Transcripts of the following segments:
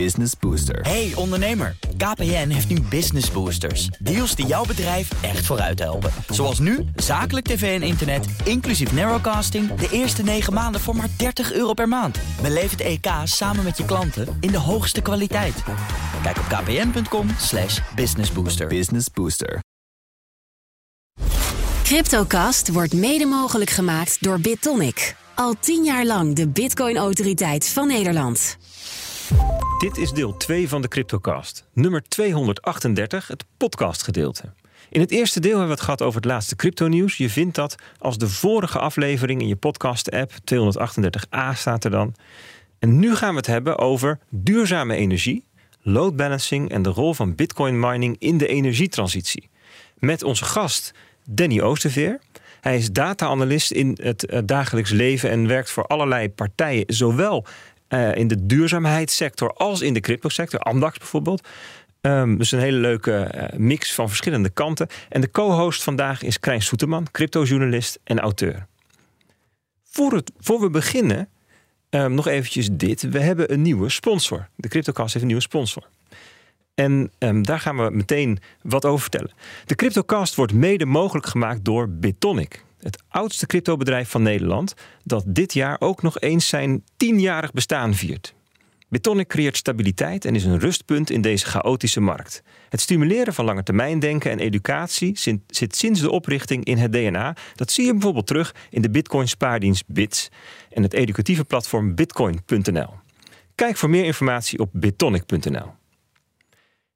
Business Booster. Hey ondernemer, KPN heeft nu Business Boosters. Deals die jouw bedrijf echt vooruit helpen. Zoals nu, zakelijk tv en internet, inclusief narrowcasting... de eerste 9 maanden voor maar 30 euro per maand. Beleef het EK samen met je klanten in de hoogste kwaliteit. Kijk op kpn.com slash businessbooster. Business Booster. Cryptocast wordt mede mogelijk gemaakt door BitTonic. Al tien jaar lang de Bitcoin-autoriteit van Nederland. Dit is deel 2 van de Cryptocast. Nummer 238, het podcastgedeelte. In het eerste deel hebben we het gehad over het laatste crypto-nieuws. Je vindt dat als de vorige aflevering in je podcast-app. 238a staat er dan. En nu gaan we het hebben over duurzame energie, load balancing en de rol van bitcoin mining in de energietransitie. Met onze gast Danny Oosterveer. Hij is data-analyst in het eh, dagelijks leven en werkt voor allerlei partijen, zowel eh, in de duurzaamheidssector als in de cryptosector, Amdax bijvoorbeeld. Um, dus een hele leuke eh, mix van verschillende kanten. En de co-host vandaag is Krijn Soeterman, cryptojournalist en auteur. Voor, het, voor we beginnen, um, nog eventjes dit. We hebben een nieuwe sponsor. De CryptoCast heeft een nieuwe sponsor. En um, daar gaan we meteen wat over vertellen. De CryptoCast wordt mede mogelijk gemaakt door Bitonic. Het oudste cryptobedrijf van Nederland, dat dit jaar ook nog eens zijn tienjarig bestaan viert. Bitonic creëert stabiliteit en is een rustpunt in deze chaotische markt. Het stimuleren van langetermijndenken en educatie zit sinds de oprichting in het DNA. Dat zie je bijvoorbeeld terug in de Bitcoin-spaardienst Bits en het educatieve platform bitcoin.nl. Kijk voor meer informatie op bitonic.nl.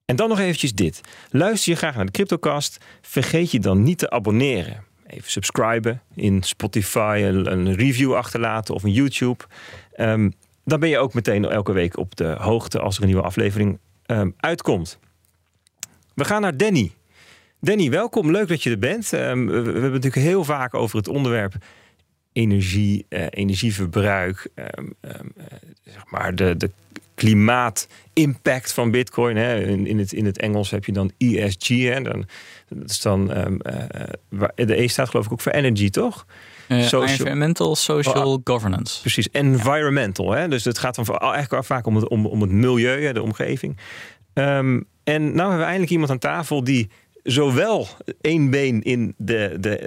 En dan nog eventjes dit. Luister je graag naar de CryptoCast, vergeet je dan niet te abonneren. Even subscriben in Spotify, een review achterlaten of een YouTube. Um, dan ben je ook meteen elke week op de hoogte als er een nieuwe aflevering um, uitkomt. We gaan naar Danny. Danny, welkom. Leuk dat je er bent. Um, we, hebben natuurlijk heel vaak over het onderwerp energie, uh, energieverbruik, uh, zeg maar de, de klimaatimpact van Bitcoin. Hè. In, in, het, in het Engels heb je dan ESG. Hè. Dan, dat is dan, um, uh, de E staat geloof ik ook voor energy, toch? Uh, social, environmental, social oh, governance. Precies, environmental. Hè? Dus het gaat dan eigenlijk vaak om het, om, om het milieu, de omgeving. Um, en nou hebben we eindelijk iemand aan tafel die zowel één been in de, de,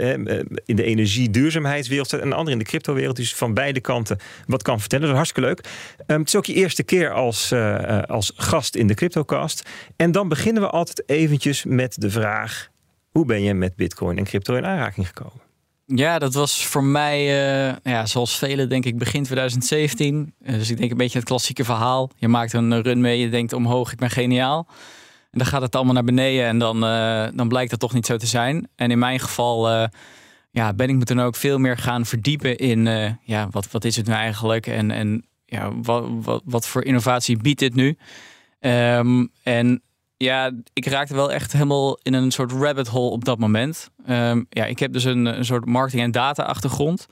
in de energie-duurzaamheidswereld en de andere in de cryptowereld. Dus van beide kanten wat kan vertellen. Dat is hartstikke leuk. Um, het is ook je eerste keer als, uh, als gast in de CryptoCast. En dan beginnen we altijd eventjes met de vraag: hoe ben je met Bitcoin en crypto in aanraking gekomen? Ja, dat was voor mij, ja, zoals velen denk ik, begin 2017. dus ik denk een beetje het klassieke verhaal. Je maakt een run mee, je denkt omhoog, ik ben geniaal. En dan gaat het allemaal naar beneden en dan, uh, dan blijkt dat toch niet zo te zijn. En in mijn geval uh, ja, ben ik me toen ook veel meer gaan verdiepen in uh, ja, wat, wat is het nu eigenlijk en, en ja, wat, wat, wat voor innovatie biedt dit nu. Um, en ja, ik raakte wel echt helemaal in een soort rabbit hole op dat moment. Um, ja, ik heb dus een, een soort marketing- en data-achtergrond.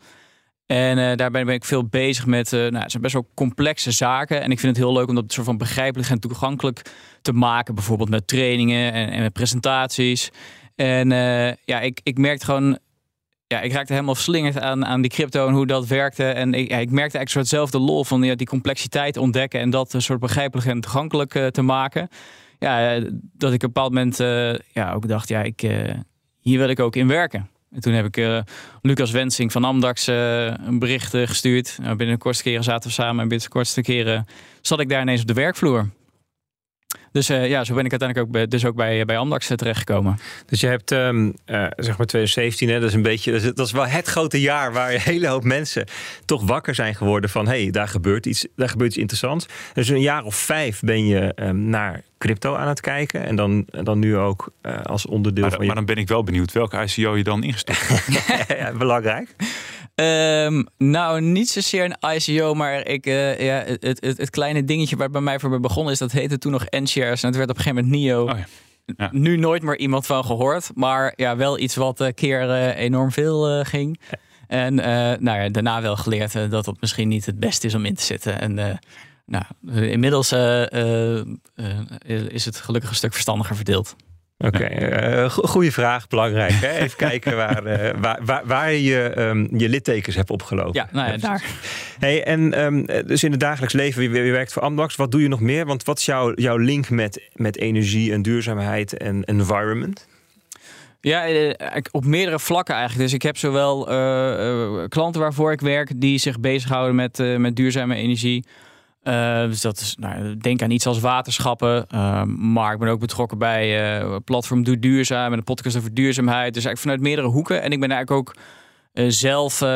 En uh, daarbij ben ik veel bezig met, uh, nou, het zijn best wel complexe zaken. En ik vind het heel leuk om dat soort van begrijpelijk en toegankelijk te maken. Bijvoorbeeld met trainingen en, en presentaties. En uh, ja, ik, ik merkte gewoon, ja, ik raakte helemaal verslingerd aan, aan die crypto en hoe dat werkte. En ik, ja, ik merkte eigenlijk een soortzelfde lol van ja, die complexiteit ontdekken en dat een soort begrijpelijk en toegankelijk te maken. Ja, dat ik op een bepaald moment ja, ook dacht, ja, ik, hier wil ik ook in werken. En toen heb ik uh, Lucas Wensing van Amdax uh, een bericht uh, gestuurd. Nou, binnen de kortste keren zaten we samen en binnen de kortste keren zat ik daar ineens op de werkvloer. Dus uh, ja, zo ben ik uiteindelijk ook bij, dus ook bij, bij Amdax terechtgekomen. Dus je hebt um, zeg maar 2017, hè, dat is een beetje, dat is, dat is, wel het grote jaar waar een hele hoop mensen toch wakker zijn geworden van hé, hey, daar gebeurt iets, daar gebeurt iets interessants. Dus een jaar of vijf ben je um, naar crypto aan het kijken en dan, dan nu ook uh, als onderdeel maar, van je... Maar dan ben ik wel benieuwd welke ICO je dan ingestort hebt. ja, belangrijk. Um, nou, niet zozeer een ICO, maar ik, uh, ja, het, het, het, kleine dingetje waar bij mij voor begonnen is, dat heette toen nog En het werd op een gegeven moment NIO. Oh ja. Ja. Nu nooit meer iemand van gehoord, maar ja, wel iets wat een keer uh, enorm veel uh, ging. En nou ja, daarna wel geleerd dat het misschien niet het beste is om in te zitten. En nou, inmiddels is het gelukkig een stuk verstandiger verdeeld. Oké, okay. goede vraag, belangrijk. Hè? Even kijken waar, waar, waar, waar, je um, je littekens hebt opgelopen. Ja, nou ja, daar. Hey, en um, dus in het dagelijks leven, je, je, werkt voor Amdax. Wat doe je nog meer? Want wat is jouw, jouw link met, met energie en duurzaamheid en environment? Ja, op meerdere vlakken eigenlijk. Dus ik heb zowel uh, klanten waarvoor ik werk die zich bezighouden met, uh, met duurzame energie. Uh, dus dat is, nou, denk aan iets als waterschappen. Uh, maar ik ben ook betrokken bij uh, platform Doe Duurzaam en een podcast over duurzaamheid. Dus eigenlijk vanuit meerdere hoeken. En ik ben eigenlijk ook zelf op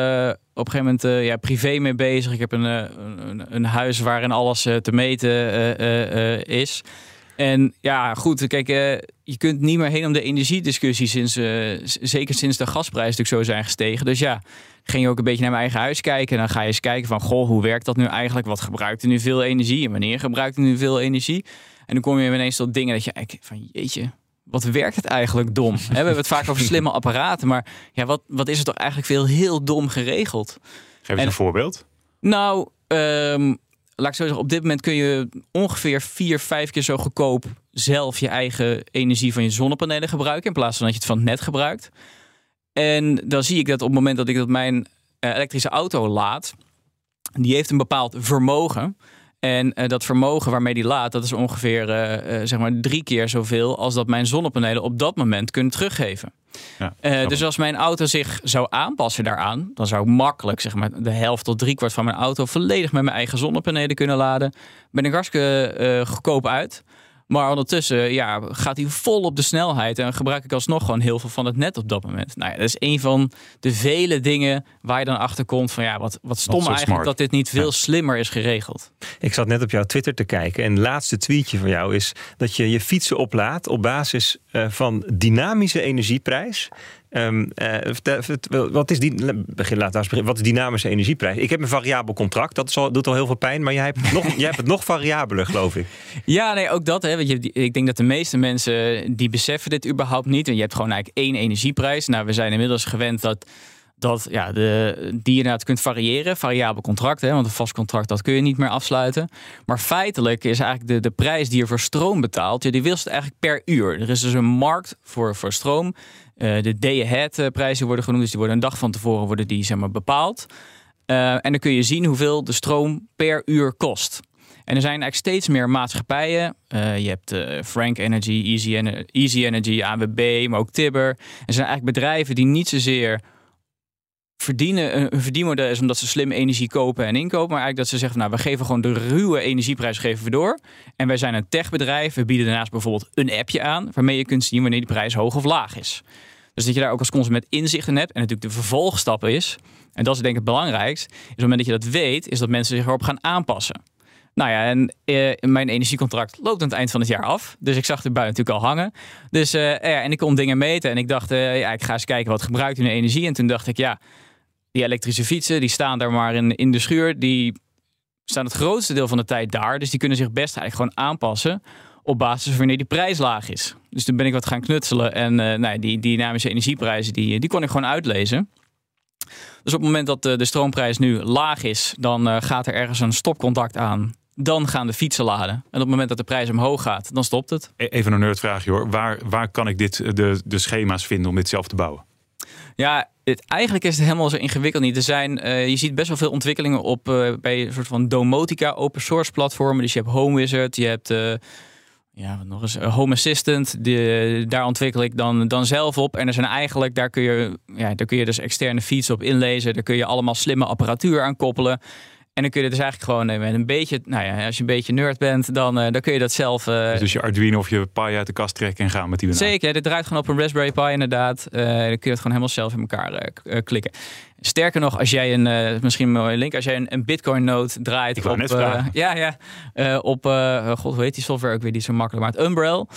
een gegeven moment ja, privé mee bezig. Ik heb een, een, een huis waarin alles te meten is. En ja, goed, kijk, je kunt niet meer heen om de energiediscussie sinds, zeker sinds de gasprijzen natuurlijk zo zijn gestegen. Dus ja, ging je ook een beetje naar mijn eigen huis kijken. En dan ga je eens kijken van, goh, hoe werkt dat nu eigenlijk? Wat gebruikt er nu veel energie? En wanneer gebruikt er nu veel energie? En dan kom je ineens tot dingen dat je eigenlijk van, jeetje, wat werkt het eigenlijk dom? we hebben het vaak over slimme apparaten, maar ja, wat, wat is er toch eigenlijk veel heel dom geregeld? Geef eens een voorbeeld. Nou, um, laat ik zo zeggen, op dit moment kun je ongeveer vier, vijf keer zo goedkoop zelf je eigen energie van je zonnepanelen gebruiken, in plaats van dat je het van het net gebruikt. En dan zie ik dat op het moment dat ik dat mijn eh, elektrische auto laat, die heeft een bepaald vermogen. En uh, dat vermogen waarmee die laat, dat is ongeveer uh, zeg maar drie keer zoveel als dat mijn zonnepanelen op dat moment kunnen teruggeven. Ja, dus als mijn auto zich zou aanpassen daaraan, dan zou ik makkelijk zeg maar, de helft tot driekwart van mijn auto volledig met mijn eigen zonnepanelen kunnen laden. Ben ik hartstikke goedkoop uit. Maar ondertussen ja, gaat hij vol op de snelheid en gebruik ik alsnog gewoon heel veel van het net op dat moment. Nou ja, dat is een van de vele dingen waar je dan achter komt van ja, wat, wat stom eigenlijk dat dit niet veel slimmer is geregeld. Ik zat net op jouw Twitter te kijken en het laatste tweetje van jou is dat je je fietsen oplaadt op basis uh, van dynamische energieprijs. Um, uh, wat is die, begin, laat beginnen. Wat is dynamische energieprijs? Ik heb een variabel contract, dat al, doet al heel veel pijn, maar jij hebt, het nog, jij hebt het nog variabeler, geloof ik. Ja, nee, ook dat. Hè, want je, ik denk dat de meeste mensen die beseffen dit überhaupt niet. En je hebt gewoon eigenlijk één energieprijs. Nou, we zijn inmiddels gewend dat dat ja, de, die je inderdaad kunt variëren. Variabel contract, hè, want een vast contract dat kun je niet meer afsluiten. Maar feitelijk is eigenlijk de, de prijs die je voor stroom betaalt, ja, die wisselt eigenlijk per uur. Er is dus een markt voor, voor stroom. Uh, de day-ahead prijzen worden genoemd, dus die worden een dag van tevoren worden die, zeg maar, bepaald. Uh, en dan kun je zien hoeveel de stroom per uur kost. En er zijn eigenlijk steeds meer maatschappijen. Je hebt Frank Energy, Easy, Easy Energy, AWB, maar ook Tibber. Er zijn eigenlijk bedrijven die niet zozeer verdienen, een verdienmodel is omdat ze slim energie kopen en inkopen. Maar eigenlijk dat ze zeggen, nou, we geven gewoon de ruwe energieprijs geven we door. En wij zijn een techbedrijf. We bieden daarnaast bijvoorbeeld een appje aan, waarmee je kunt zien wanneer die prijs hoog of laag is. Dus dat je daar ook als consument inzicht in hebt. En natuurlijk de vervolgstap is, en dat is denk ik het belangrijkst, is op het moment dat je dat weet, is dat mensen zich erop gaan aanpassen. Nou ja, en eh, mijn energiecontract loopt aan het eind van het jaar af. Dus ik zag de bui natuurlijk al hangen. Dus uh, ja, en ik kon dingen meten. En ik dacht, uh, ja, ik ga eens kijken wat gebruikt nu energie. En toen dacht ik, ja, die elektrische fietsen, die staan daar maar in, in de schuur. Die staan het grootste deel van de tijd daar. Dus die kunnen zich best eigenlijk gewoon aanpassen op basis van wanneer die prijs laag is. Dus toen ben ik wat gaan knutselen. En nou, die, die dynamische energieprijzen, die, die kon ik gewoon uitlezen. Dus op het moment dat de, stroomprijs nu laag is, dan gaat er ergens een stopcontact aan. Dan gaan de fietsen laden. En op het moment dat de prijs omhoog gaat, dan stopt het. E-, even een nerdvraagje hoor. Waar, waar kan ik dit, de, de schema's vinden om dit zelf te bouwen? Ja, het, eigenlijk is het helemaal zo ingewikkeld niet. Er zijn, uh, je ziet best wel veel ontwikkelingen op uh, bij een soort van domotica open source platformen. Dus je hebt Home Wizard, je hebt uh, ja, wat nog eens Home Assistant. Die, daar ontwikkel ik dan, dan zelf op. En er zijn eigenlijk, daar kun je, ja, daar kun je dus externe feeds op inlezen. Daar kun je allemaal slimme apparatuur aan koppelen. En dan kun je dus eigenlijk gewoon eh, met een beetje, nou ja, als je een beetje nerd bent, dan, uh, dan kun je dat zelf. Uh, dus je Arduino of je Pi uit de kast trekken en gaan met die banaan. Zeker, dit draait gewoon op een Raspberry Pi inderdaad. Uh, dan kun je het gewoon helemaal zelf in elkaar klikken. Sterker nog, als jij een, misschien een mooie link, als jij een, een Bitcoin node draait Ik op, net ja, ja, op, god, hoe heet die software ook weer, die zo makkelijk, maar het Umbrel,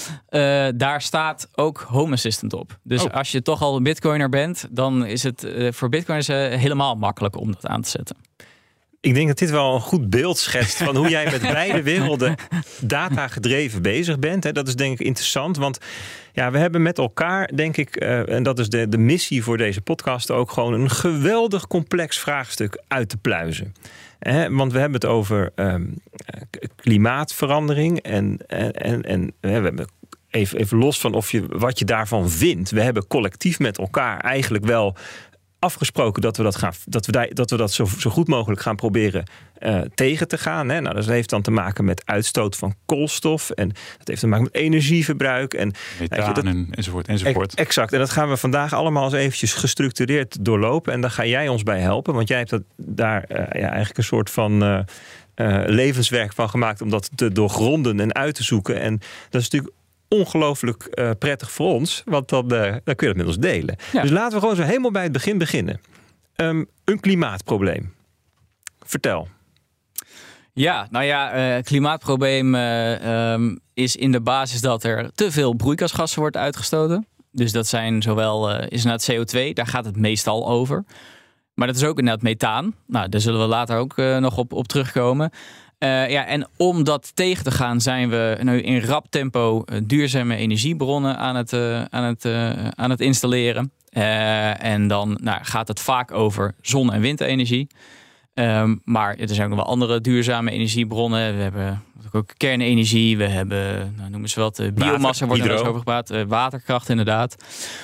daar staat ook Home Assistant op. Dus oh. als je toch al een Bitcoiner bent, dan is het voor Bitcoiners helemaal makkelijk om dat aan te zetten. Ik denk dat dit wel een goed beeld schetst van hoe jij met beide werelden data gedreven bezig bent. Dat is denk ik interessant, want ja, we hebben met elkaar, denk ik, uh, en dat is de, de missie voor deze podcast ook, gewoon een geweldig complex vraagstuk uit te pluizen. want we hebben het over um, klimaatverandering en, en, en, en we hebben even, even los van of je, wat je daarvan vindt. We hebben collectief met elkaar eigenlijk wel afgesproken dat we dat, gaan, dat, we daar, dat, we dat zo, zo goed mogelijk gaan proberen uh, tegen te gaan. Hè. Nou, dat heeft dan te maken met uitstoot van koolstof. En dat heeft te maken met energieverbruik. En, Methaan dat, en, enzovoort, enzovoort. Exact. En dat gaan we vandaag allemaal eens eventjes gestructureerd doorlopen. En daar ga jij ons bij helpen. Want jij hebt dat, daar uh, ja, eigenlijk een soort van... Uh, levenswerk van gemaakt om dat te doorgronden en uit te zoeken. En dat is natuurlijk ongelooflijk uh, prettig voor ons, want dan, uh, dan kun je het met ons delen. Ja. Dus laten we gewoon zo helemaal bij het begin beginnen. Um, een klimaatprobleem. Vertel. Ja, nou ja, uh, klimaatprobleem um, is in de basis dat er te veel broeikasgassen wordt uitgestoten. Dus dat zijn zowel is inderdaad CO2, daar gaat het meestal over. Maar dat is ook inderdaad methaan. Nou, daar zullen we later ook nog op, op terugkomen. Uh, ja, en om dat tegen te gaan zijn we nu in rap tempo uh, duurzame energiebronnen aan het, uh, aan het, aan het installeren. en dan nou, gaat het vaak over zon- en windenergie. Um, maar er zijn ook nog wel andere duurzame energiebronnen. We hebben ook kernenergie, we hebben, nou, noemen ze wat, biomassa wordt er over gepraat, waterkracht inderdaad.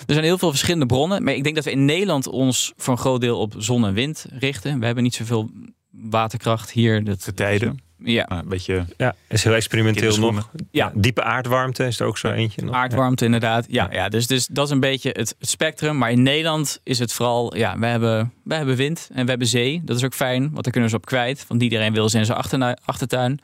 Er zijn heel veel verschillende bronnen, maar ik denk dat we in Nederland ons voor een groot deel op zon en wind richten. We hebben niet zoveel waterkracht hier. Dat, tijden. Ja. een beetje. Ja, is heel experimenteel nog. Ja. Diepe aardwarmte is er ook zo eentje. Nog. Aardwarmte, inderdaad. Ja, ja. dus, dus dat is een beetje het, spectrum. Maar in Nederland is het vooral. Ja, we hebben, we hebben wind en we hebben zee. Dat is ook fijn, want daar kunnen ze op kwijt. Want iedereen wil ze in zijn achtertuin.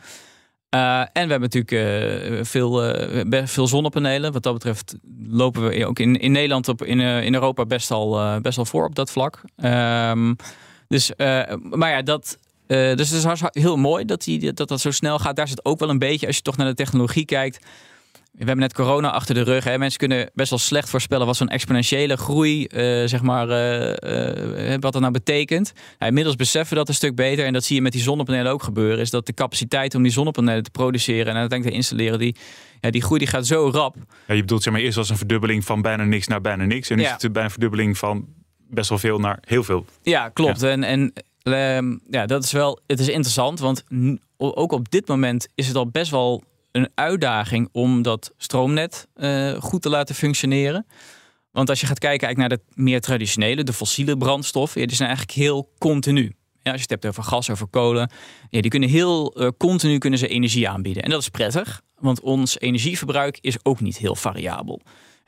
Uh, en we hebben natuurlijk uh, veel, uh, veel zonnepanelen. Wat dat betreft lopen we ook in, in Nederland op, in, in Europa best al, best al voor op dat vlak. Um, dus, maar ja, dat, uh, dus het is heel mooi dat, die, dat dat zo snel gaat. Daar zit ook wel een beetje, als je toch naar de technologie kijkt. We hebben net corona achter de rug. Hè. Mensen kunnen best wel slecht voorspellen wat zo'n exponentiële groei, uh, zeg maar, uh, wat dat nou betekent. Nou, inmiddels beseffen we dat een stuk beter. En dat zie je met die zonnepanelen ook gebeuren. Is dat de capaciteit om die zonnepanelen te produceren en uiteindelijk te installeren, die, ja, die groei die gaat zo rap. Ja, je bedoelt zeg maar eerst als een verdubbeling van bijna niks naar bijna niks. En nu ja. is het bij een verdubbeling van best wel veel naar heel veel. Ja, klopt. En, en Ehm, ja, dat is wel. Het is interessant, want ook op dit moment is het al best wel een uitdaging om dat stroomnet uh, goed te laten functioneren. Want als je gaat kijken naar de meer traditionele, de fossiele brandstoffen, ja, die zijn eigenlijk heel continu. Ja, als je het hebt over gas, over kolen, die kunnen heel uh, continu kunnen ze energie aanbieden. En dat is prettig, want ons energieverbruik is ook niet heel variabel.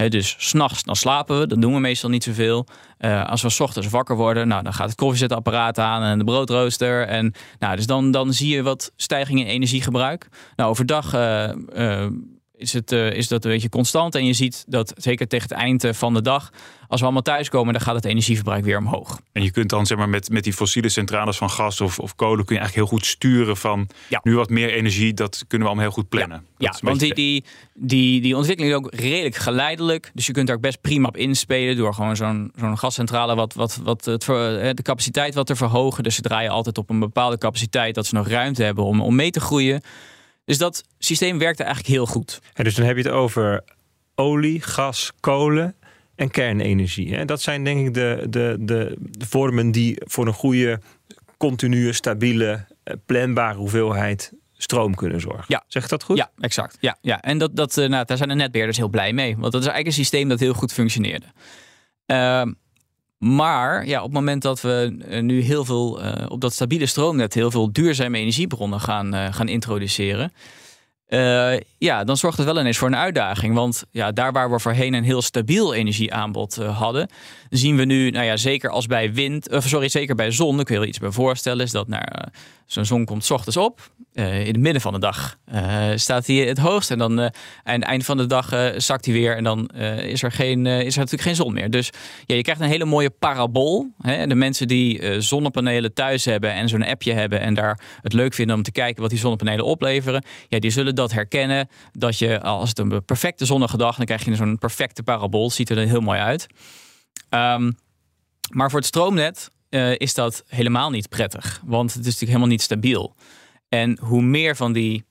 Dus s'nachts dan slapen we, dat doen we meestal niet zoveel. Uh, als we s ochtends wakker worden, nou, dan gaat het koffiezetapparaat aan en de broodrooster. En, nou, dus dan, dan zie je wat stijging in energiegebruik. Nou, overdag uh, uh, is, het, uh, is dat een beetje constant. En je ziet dat zeker tegen het eind van de dag, als we allemaal thuiskomen, dan gaat het energieverbruik weer omhoog. En je kunt dan zeg maar met, met die fossiele centrales van gas of, of kolen, kun je eigenlijk heel goed sturen van ja. nu wat meer energie, dat kunnen we allemaal heel goed plannen. Ja, ja want die, die, die, die ontwikkeling is ook redelijk geleidelijk. Dus je kunt daar ook best prima op inspelen door gewoon zo'n zo'n gascentrale wat, wat, wat het, de capaciteit wat te verhogen. Dus ze draaien altijd op een bepaalde capaciteit dat ze nog ruimte hebben om, om mee te groeien. Dus dat systeem werkte eigenlijk heel goed. En dus dan heb je het over olie, gas, kolen en kernenergie. En dat zijn denk ik de, de, de, de vormen die voor een goede, continue, stabiele, eh, planbare hoeveelheid stroom kunnen zorgen. Ja. Zeg ik dat goed? Ja, exact. Ja, ja. En dat, dat, eh, nou, daar zijn de netbeheerders heel blij mee. Want dat is eigenlijk een systeem dat heel goed functioneerde. Uh, maar ja, op het moment dat we eh, nu heel veel uh, op dat stabiele stroomnet heel veel duurzame energiebronnen gaan, uh, gaan introduceren. Ja, dan zorgt het wel ineens voor een uitdaging. Want ja, daar waar we voorheen een heel stabiel energieaanbod hadden, zien we nu, nou ja, zeker als bij wind, sorry, zeker bij zon, ik wil je iets bij voorstellen, is dat nou, zo'n zon komt s ochtends op. Uh, in het midden van de dag uh, staat hij het hoogst. En dan uh, aan het eind van de dag zakt hij weer. En dan is, er geen, is er natuurlijk geen zon meer. Dus ja, je krijgt een hele mooie parabool. Hè? De mensen die zonnepanelen thuis hebben en zo'n appje hebben. En daar het leuk vinden om te kijken wat die zonnepanelen opleveren. Ja, die zullen dat herkennen. Dat je als het een perfecte zonnige dag. Dan krijg je zo'n perfecte parabool. Ziet er heel mooi uit. Um, maar voor het stroomnet is dat helemaal niet prettig. Want het is natuurlijk helemaal niet stabiel. En hoe meer van die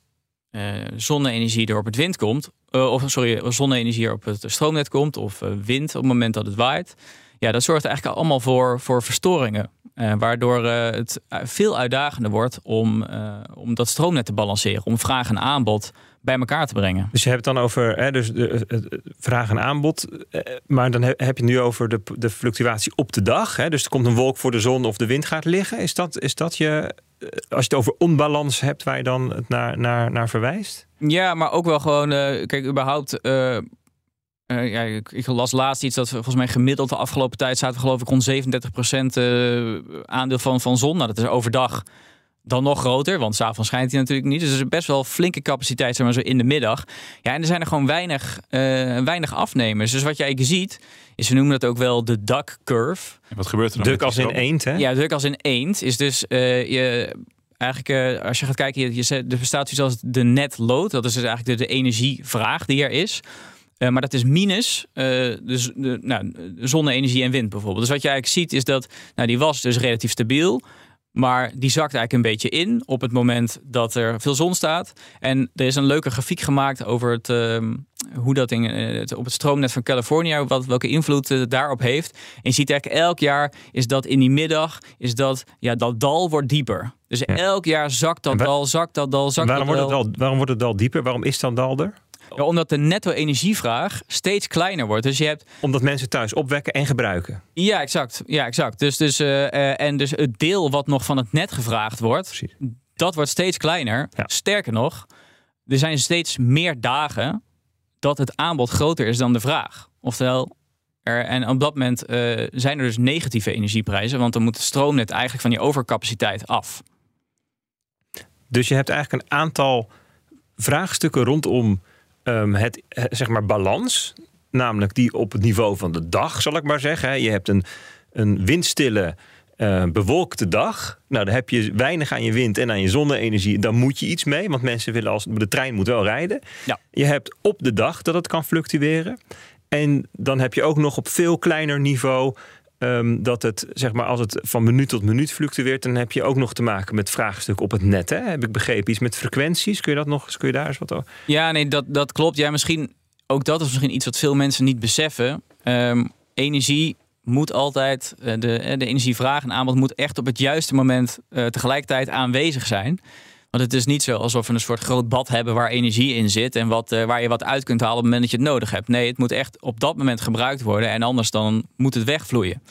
uh, zonne-energie er op het wind komt, uh, of sorry, zonne-energie er op het stroomnet komt, of uh, wind op het moment dat het waait, ja, dat zorgt eigenlijk allemaal voor, voor verstoringen. waardoor het veel uitdagender wordt om, om dat stroomnet te balanceren, om vraag en aanbod bij elkaar te brengen. Dus je hebt dan over hè, dus de, vraag en aanbod. Maar dan heb je het nu over de, de fluctuatie op de dag. Hè? Dus er komt een wolk voor de zon of de wind gaat liggen. Is dat, is dat je, als je het over onbalans hebt, waar je dan het naar, naar, naar verwijst? Ja, maar ook wel gewoon, kijk, überhaupt uh, ja, ik, las laatst iets dat volgens mij gemiddeld de afgelopen tijd zaten we geloof ik rond 37% uh, eh, aandeel van, van zon. Nou, dat is overdag dan nog groter, want s'avonds schijnt hij natuurlijk niet. Dus er is best wel flinke capaciteit zeg maar, zo in de middag. Ja, en er zijn er gewoon weinig, weinig afnemers. Dus wat je eigenlijk ziet, we noemen dat ook wel de duck curve. En wat gebeurt er dan? Duk als in eend, hè? Ja, duk als in eend is dus je eigenlijk, als je gaat kijken, je, je, er bestaat iets als de net load. Dat is dus eigenlijk de, de energievraag die er is. Uh, maar dat is minus uh, de, de, nou, zonne-energie en wind bijvoorbeeld. Dus wat je eigenlijk ziet is dat nou, die was dus relatief stabiel. Maar die zakt eigenlijk een beetje in op het moment dat er veel zon staat. En er is een leuke grafiek gemaakt over het, uh, hoe dat in, het, op het stroomnet van Californië, wat, welke invloed het daarop heeft. En je ziet eigenlijk elk jaar is dat in die middag, is dat, ja, dat dal wordt dieper. Dus elk jaar zakt dat dal, zakt dat dal, zakt waarom dat wordt Het dal, waarom wordt het dal dieper? Waarom is dat dal er? Ja, omdat de netto-energievraag steeds kleiner wordt. Dus je hebt... Omdat mensen thuis opwekken en gebruiken. Ja, exact. Ja, exact. Dus, dus, uh, en dus het deel wat nog van het net gevraagd wordt, Precies. dat wordt steeds kleiner. Sterker nog, er zijn steeds meer dagen dat het aanbod groter is dan de vraag. Oftewel, er, en op dat moment uh, zijn er dus negatieve energieprijzen, want dan moet het stroomnet eigenlijk van die overcapaciteit af. Dus je hebt eigenlijk een aantal vraagstukken rondom um, het eh, zeg maar balans, namelijk die op het niveau van de dag, zal ik maar zeggen. Je hebt een, een windstille, uh, bewolkte dag. Nou, dan heb je weinig aan je wind en aan je zonne-energie. Dan moet je iets mee, want mensen willen als de trein moet wel rijden. Ja. Je hebt op de dag dat het kan fluctueren. En dan heb je ook nog op veel kleiner niveau Um, dat het, zeg maar, als het van minuut tot minuut fluctueert, dan heb je ook nog te maken met vraagstukken op het net. Hè? Heb ik begrepen? Iets met frequenties. Kun je dat nog kun je daar eens wat over? Ja, nee, dat, dat klopt. Ja, misschien ook dat is misschien iets wat veel mensen niet beseffen. Um, energie moet altijd, eh, de, eh, de energievraag en aanbod moet echt op het juiste moment uh, tegelijkertijd aanwezig zijn. Want het is niet zo alsof we een soort groot bad hebben waar energie in zit en wat, uh, waar je wat uit kunt halen op het moment dat je het nodig hebt. Nee, het moet echt op dat moment gebruikt worden en anders dan moet het wegvloeien.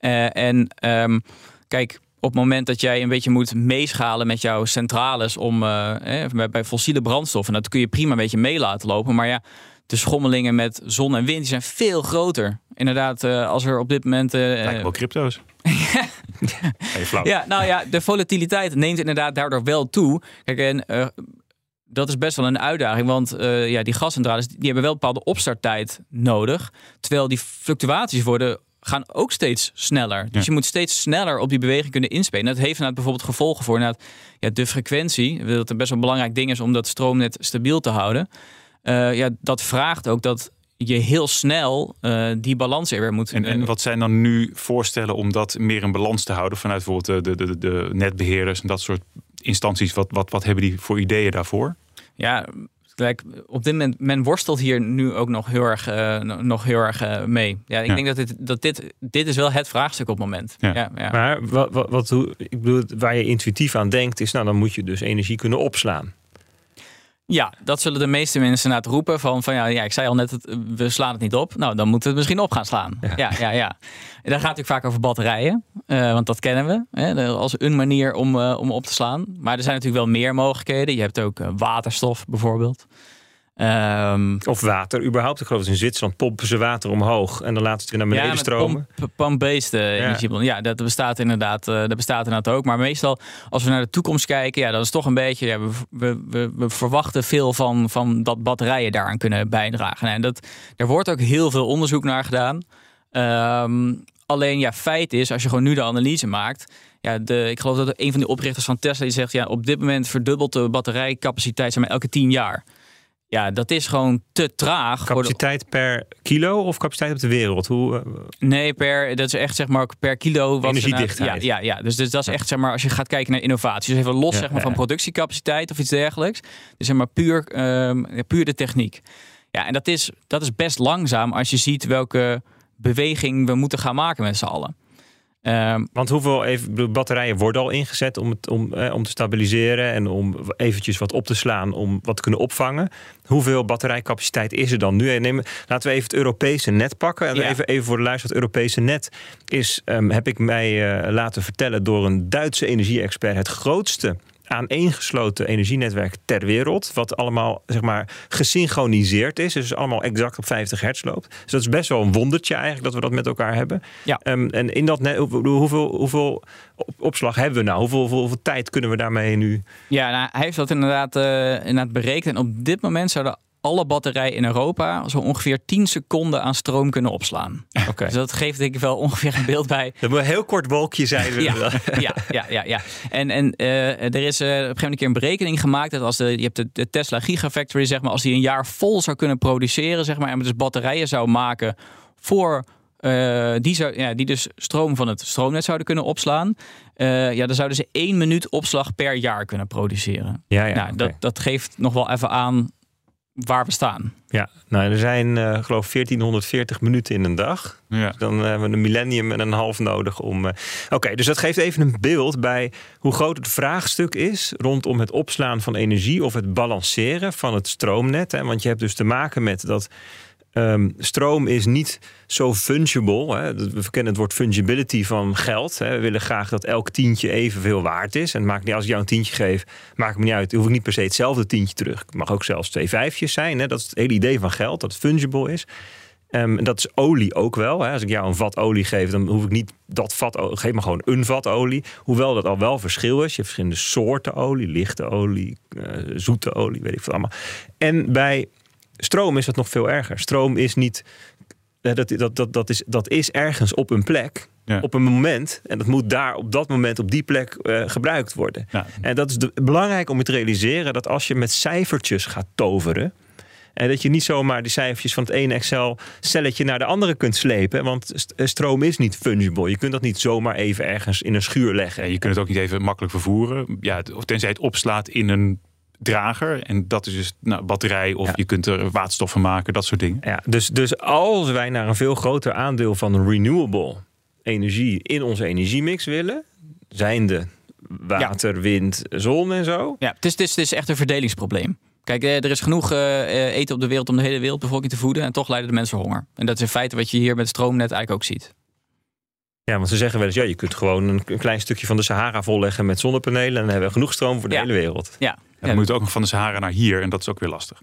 Uh, en um, kijk, op het moment dat jij een beetje moet meeschalen met jouw centrales om uh, bij, bij fossiele brandstoffen, dat kun je prima een beetje mee laten lopen. Maar ja, de schommelingen met zon en wind die zijn veel groter. Inderdaad, uh, als er op dit moment. Uh, Lijkt wel crypto's. ja, nou ja, de volatiliteit neemt inderdaad daardoor wel toe. Kijk, en uh, dat is best wel een uitdaging, want uh, ja, die gascentrales die hebben wel een bepaalde opstarttijd nodig. Terwijl die fluctuaties worden gaan ook steeds sneller. Dus je moet steeds sneller op die beweging kunnen inspelen. Dat heeft inderdaad bijvoorbeeld gevolgen voor ja, de frequentie. Dat het best wel een belangrijk ding is om dat stroomnet stabiel te houden. Uh, ja, dat vraagt ook dat je heel snel uh, die balans er weer moet. En, en wat zijn dan nu voorstellen om dat meer in balans te houden vanuit bijvoorbeeld de, de, de netbeheerders en dat soort instanties? Wat, wat, wat hebben die voor ideeën daarvoor? Ja, Kijk, op dit moment, men worstelt hier nu ook nog heel erg, uh, nog heel erg uh, mee. Ja, ik ja. denk dat, dit, dat dit, dit is wel het vraagstuk op het moment. Ja. ja, ja. Maar wat, wat, wat, ik bedoel, waar je intuïtief aan denkt, is nou dan moet je dus energie kunnen opslaan. Ja, dat zullen de meeste mensen na het roepen van, van ja, ja, ik zei al net, we slaan het niet op. Nou, dan moeten we het misschien op gaan slaan. Ja, ja, ja. ja. En dan gaat natuurlijk vaak over batterijen, uh, want dat kennen we hè, als een manier om, uh, om op te slaan. Maar er zijn natuurlijk wel meer mogelijkheden. Je hebt ook uh, waterstof bijvoorbeeld. Um, of water, überhaupt. Ik geloof dat in Zwitserland pompen ze water omhoog en dan laten ze het weer naar beneden ja, stromen. Pump-based. Ja. ja, dat bestaat inderdaad. Uh, dat bestaat inderdaad ook. Maar meestal, als we naar de toekomst kijken, ja, dan is toch een beetje. Ja, we, we, we, verwachten veel van, van dat batterijen daaraan kunnen bijdragen. En dat, er wordt ook heel veel onderzoek naar gedaan. Um, alleen ja, feit is, als je gewoon nu de analyse maakt. Ja, de, ik geloof dat een van de oprichters van Tesla die zegt: ja, op dit moment verdubbelt de batterijcapaciteit zeg maar, elke tien jaar. Ja, dat is gewoon te traag. Capaciteit per kilo of capaciteit op de wereld? Hoe, uh... Nee, per, dat is echt zeg maar per kilo. Wat Energiedichtheid. Ja, ja, ja. Dus, dus dat is echt zeg maar als je gaat kijken naar innovatie. Dus even los ja, zeg maar, van productiecapaciteit of iets dergelijks. Dus zeg maar puur, um, puur de techniek. Ja, en dat is, dat is best langzaam als je ziet welke beweging we moeten gaan maken met z'n allen. Ehm, Want hoeveel even, batterijen worden al ingezet om, het, om, eh, om te stabiliseren en om eventjes wat op te slaan, om wat te kunnen opvangen? Hoeveel batterijcapaciteit is er dan nu? Neem, laten we even het Europese net pakken. En Ja. even, even voor de luister, het Europese net is, ehm, heb ik mij eh, laten vertellen door een Duitse energie-expert, het grootste aaneengesloten energienetwerk ter wereld. Wat allemaal zeg maar gesynchroniseerd is. Dus allemaal exact op 50 hertz loopt. Dus dat is best wel een wondertje eigenlijk dat we dat met elkaar hebben. Ja. Ehm, en in dat net, hoe- hoeveel, hoeveel op- opslag hebben we nou? Hoeveel, hoeveel, hoeveel tijd kunnen we daarmee nu? Ja, nou, hij heeft dat inderdaad, eh, inderdaad berekend. En op dit moment zouden alle batterijen in Europa zo ongeveer 10 seconden aan stroom kunnen opslaan. Oké. Dus dat geeft denk ik wel ongeveer een beeld bij. Dat moet een heel kort wolkje zijn. Ja, ja, ja, ja, ja. En, en eh, er is eh, op een gegeven moment een berekening gemaakt dat als de, je hebt de, de Tesla Gigafactory, zeg maar, als die een jaar vol zou kunnen produceren, zeg maar, en dus batterijen zou maken voor eh, die, zou, ja, die dus stroom van het stroomnet zouden kunnen opslaan. ja, dan zouden ze één minuut opslag per jaar kunnen produceren. Ja, ja, nou, dat, dat geeft nog wel even aan waar we staan. ja. Nou, er zijn eh geloof ik 1440 minuten in een dag. Ja. Dan hebben we een millennium en een half nodig om. eh, Oké, dus dat geeft even een beeld bij hoe groot het vraagstuk is rondom het opslaan van energie of het balanceren van het stroomnet. Hè? Want je hebt dus te maken met dat. Ehm, stroom is niet zo fungible. Hè? We kennen het woord fungibility van geld. Hè? We willen graag dat elk tientje evenveel waard is. En het maakt niet als ik jou een tientje geef, maakt me niet uit. Hoef ik niet per se hetzelfde tientje terug. Het mag ook zelfs twee vijfjes zijn. Hè? Dat is het hele idee van geld, dat fungible is. Ehm, dat is olie ook wel. Hè. Als ik jou een vat olie geef, dan hoef ik niet dat vat olie. Geef me gewoon een vat olie. Hoewel dat al wel verschil is. Je hebt verschillende soorten olie. Lichte olie, eh, zoete olie, weet ik veel allemaal. En bij stroom is dat nog veel erger. Stroom is niet... eh, Dat, dat, dat, dat, is, dat is ergens op een plek, Ja. op een moment. En dat moet daar op dat moment, op die plek eh, gebruikt worden. Ja. En dat is de, belangrijk om je te realiseren dat als je met cijfertjes gaat toveren. En dat je niet zomaar die cijfertjes van het ene Excel-celletje naar de andere kunt slepen. Want eh, stroom is niet fungible. Je kunt dat niet zomaar even ergens in een schuur leggen. Ja, je kunt het ook niet even makkelijk vervoeren. Ja, tenzij het opslaat in een drager. En dat is dus nou, batterij. Of Ja. je kunt er waterstof van maken. Dat soort dingen. Ja, dus, dus als wij naar een veel groter aandeel van renewable energie in onze energiemix willen, zijnde water, wind, zon en zo. Ja, het is, het is, het is echt een verdelingsprobleem. Kijk, eh, er is genoeg eh, eh, eten op de wereld om de hele wereldbevolking te voeden. En toch lijden de mensen honger. En dat is in feite wat je hier met het stroomnet eigenlijk ook ziet. Ja, want ze zeggen wel eens, ja, je kunt gewoon een, klein stukje van de Sahara volleggen met zonnepanelen en dan hebben we genoeg stroom voor de Ja. hele wereld. Ja, ja, dan moet het ook nog van de Sahara naar hier. En dat is ook weer lastig.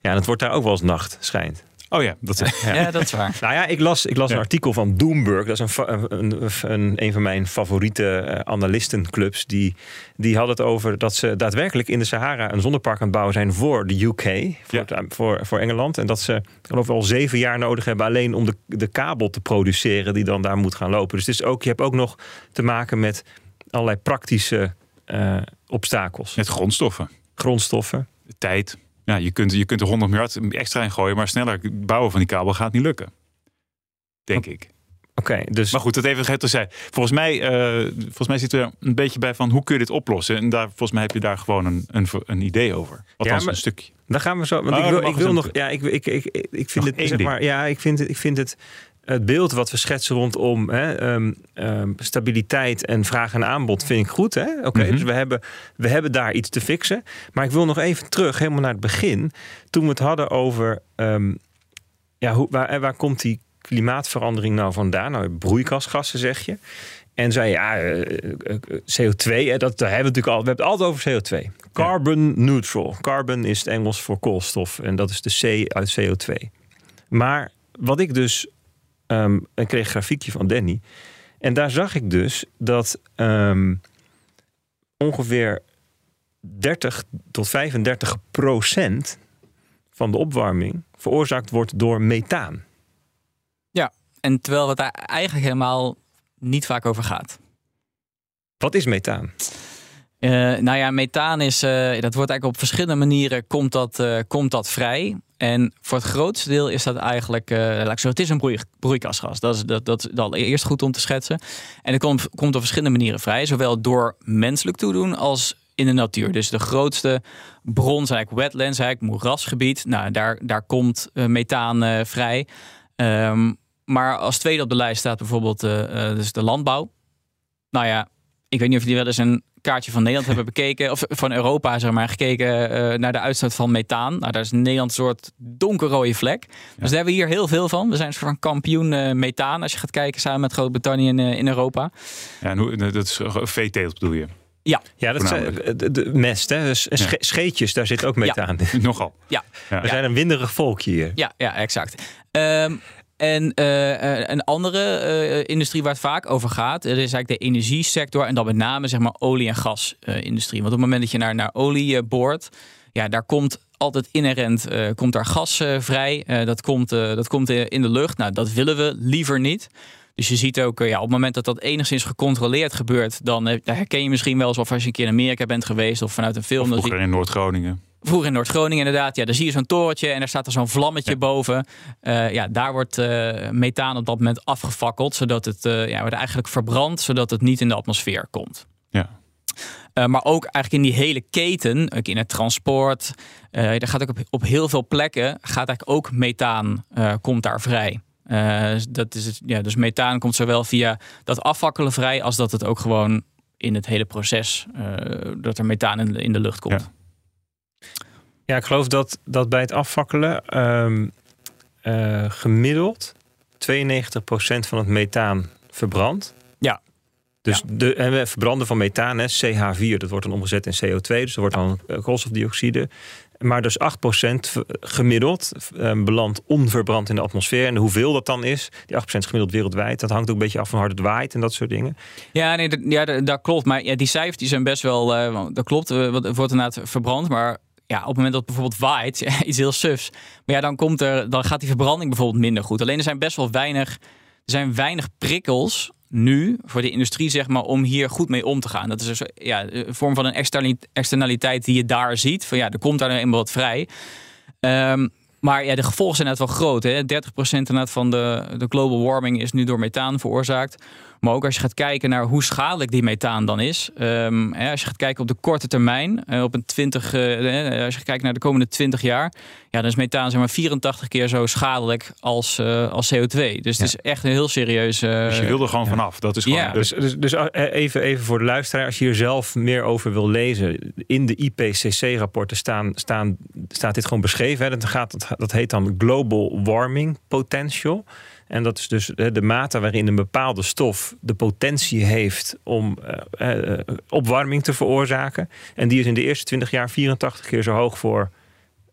Ja, en het wordt daar ook wel eens nacht, schijnt. Oh ja, dat ja, dat is waar. Nou ja, ik las, ik las een artikel van Doomberg. Dat is een, een, een, een van mijn favoriete eh, analistenclubs. Die, die had het over dat ze daadwerkelijk in de Sahara een zonnepark aan het bouwen zijn voor de UK, voor, Ja. het- voor, voor Engeland. En dat ze ik geloof al zeven jaar nodig hebben alleen om de, de kabel te produceren die dan daar moet gaan lopen. Dus het is ook, je hebt ook nog te maken met allerlei praktische eh, obstakels. Met grondstoffen. Grondstoffen. Tijd. Ja, je kunt, je kunt er 100 miljard extra in gooien. Maar sneller bouwen van die kabel gaat niet lukken. Denk ik. Oké, dus Maar goed, dat even geheel terzijde. Volgens mij, eh, volgens mij we er een beetje bij van hoe kun je dit oplossen. En daar, volgens mij heb je daar gewoon een, een, een idee over. Althans, maar- een stukje. Dan gaan we zo. Want Oh, ik wil, ik wil nog. Ja, ik, ik, ik, ik, vind Nog het. Zeg maar, ja, ik vind het. Ik vind het. Het beeld wat we schetsen rondom hè, ehm, ehm, stabiliteit en vraag en aanbod vind ik goed. hè? Oké, Mhm. dus we hebben, we hebben daar iets te fixen. Maar ik wil nog even terug, helemaal naar het begin. Toen we het hadden over. ehm, ja, hoe, waar, waar komt die klimaatverandering nou vandaan? Nou, broeikasgassen zeg je. En zei ja, eh, eh, CO2, hè, dat daar hebben we natuurlijk al. We hebben het altijd over CO2. Carbon neutral. Carbon is het Engels voor koolstof. En dat is de C uit CO2. Maar wat ik dus. Ehm ik kreeg een grafiekje van Danny. En daar zag ik dus dat ehm, ongeveer 30 tot 35 procent van de opwarming veroorzaakt wordt door methaan. En terwijl het daar eigenlijk helemaal niet vaak over gaat. Wat is methaan? Eh, nou ja, methaan is, eh, dat wordt eigenlijk op verschillende manieren komt dat, eh, komt dat vrij. En voor het grootste deel is dat eigenlijk, eh, laat ik het is een broei, broeikasgas. Dat is, dat, dat is allereerst goed om te schetsen. En het komt, komt op verschillende manieren vrij. Zowel door menselijk toedoen als in de natuur. Dus de grootste bron zijn eigenlijk wetlands, eigenlijk moerasgebied. Nou, daar, daar komt eh, methaan eh, vrij. Ehm, maar als tweede op de lijst staat bijvoorbeeld dus de landbouw. nou ja, ik weet niet of jullie wel eens een kaartje van Nederland hebben bekeken, of van Europa zeg maar, gekeken uh, naar de uitstoot van methaan. Nou, daar is Nederland een soort donkerrode vlek. Dus daar hebben we hier heel veel van. We zijn een soort van kampioen uh, methaan als je gaat kijken samen met Groot-Brittannië in, uh, in Europa. Ja, en hoe, dat is veeteelt bedoel je? Ja, ja dat is de, de, mest, hè? Dus ja. scheetjes, daar zit ook methaan in. Nogal. Ja. ja. We zijn een winderig volkje hier. Ja, ja exact. Um, en uh, een andere uh, industrie waar het vaak over gaat, dat is eigenlijk de energiesector. En dan met name zeg maar olie- en gasindustrie. Want op het moment dat je naar, naar olie boort, ja, daar komt altijd inherent komt daar gas vrij. dat komt, dat komt in de lucht. Nou, dat willen we liever niet. Dus je ziet ook, ja, op het moment dat dat enigszins gecontroleerd gebeurt, dan herken je misschien wel alsof als je een keer in Amerika bent geweest of vanuit een film. Of vroeger in Noord-Groningen. Vroeger in Noord-Groningen inderdaad. Ja, dan zie je zo'n torentje en daar staat er zo'n vlammetje boven. Uh, ja, daar wordt uh, methaan op dat moment afgefakkeld. Zodat het uh, ja, wordt eigenlijk verbrand, zodat het niet in de atmosfeer komt. Ja. maar ook eigenlijk in die hele keten, ook in het transport. daar gaat ook op, op heel veel plekken gaat eigenlijk ook methaan komt daar vrij. Dat is het, ja, dus methaan komt zowel via dat afvakkelen vrij, als dat het ook gewoon in het hele proces dat er methaan in de, in de lucht komt. Ja. Ja, ik geloof dat, dat bij het afvakkelen um, uh, gemiddeld 92% van het methaan verbrandt. Ja. Dus ja. de en we verbranden van methaan, hè, CH4, dat wordt dan omgezet in CO2, dus dat wordt dan koolstofdioxide. Maar dus 8% gemiddeld um, belandt onverbrand in de atmosfeer. En hoeveel dat dan is, die 8% gemiddeld wereldwijd, dat hangt ook een beetje af van hard het waait en dat soort dingen. Ja, nee, ja, dat klopt. Maar ja, die cijfers die zijn best wel, uh, dat klopt, uh, wordt inderdaad verbrand. Maar ja, op het moment dat het bijvoorbeeld waait, iets heel sufs. Maar ja, dan, komt er, dan gaat die verbranding bijvoorbeeld minder goed. Alleen er zijn best wel weinig, er zijn weinig prikkels nu voor de industrie, zeg maar, om hier goed mee om te gaan. Dat is dus ja, een vorm van een externaliteit die je daar ziet. Van ja, er komt daar nou eenmaal wat vrij. Um, maar ja, de gevolgen zijn net wel groot. Hè? 30% van de, de global warming is nu door methaan veroorzaakt. Maar ook als je gaat kijken naar hoe schadelijk die methaan dan is. Um, hè, als je gaat kijken op de korte termijn, uh, op een 20, uh, als je kijkt naar de komende 20 jaar, ja, dan is methaan zeg maar 84 keer zo schadelijk als, uh, als CO2. Dus ja. het is echt een heel serieus. dus je wil er gewoon ja. vanaf. Dat is gewoon. Ja. Dus, dus, dus even, even voor de luisteraar, als je hier zelf meer over wil lezen, in de IPCC-rapporten staan, staan, staat dit gewoon beschreven. Hè? Dat, gaat, dat heet dan Global Warming Potential. En dat is dus de mate waarin een bepaalde stof de potentie heeft om uh, uh, opwarming te veroorzaken. En die is in de eerste 20 jaar 84 keer zo hoog voor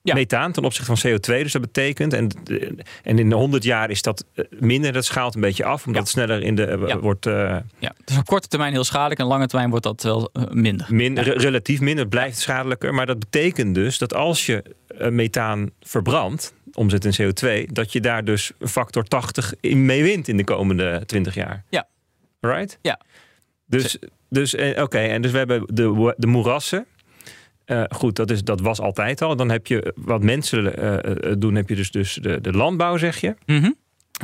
ja. methaan ten opzichte van CO2. Dus dat betekent, en, en in de 100 jaar is dat minder, dat schaalt een beetje af, omdat ja. het sneller in de ja. wordt. Uh, ja, dus op korte termijn heel schadelijk en lange termijn wordt dat wel minder. Min, re relatief minder, het blijft schadelijker. Maar dat betekent dus dat als je methaan verbrandt, omzet in CO2, dat je daar dus een factor 80 in mee wint in de komende 20 jaar. Ja. Right? Ja. Dus, dus oké, okay, en dus we hebben de, de moerassen. Uh, goed, dat, is, dat was altijd al. Dan heb je wat mensen uh, doen, heb je dus, dus de, de landbouw, zeg je. Mm -hmm.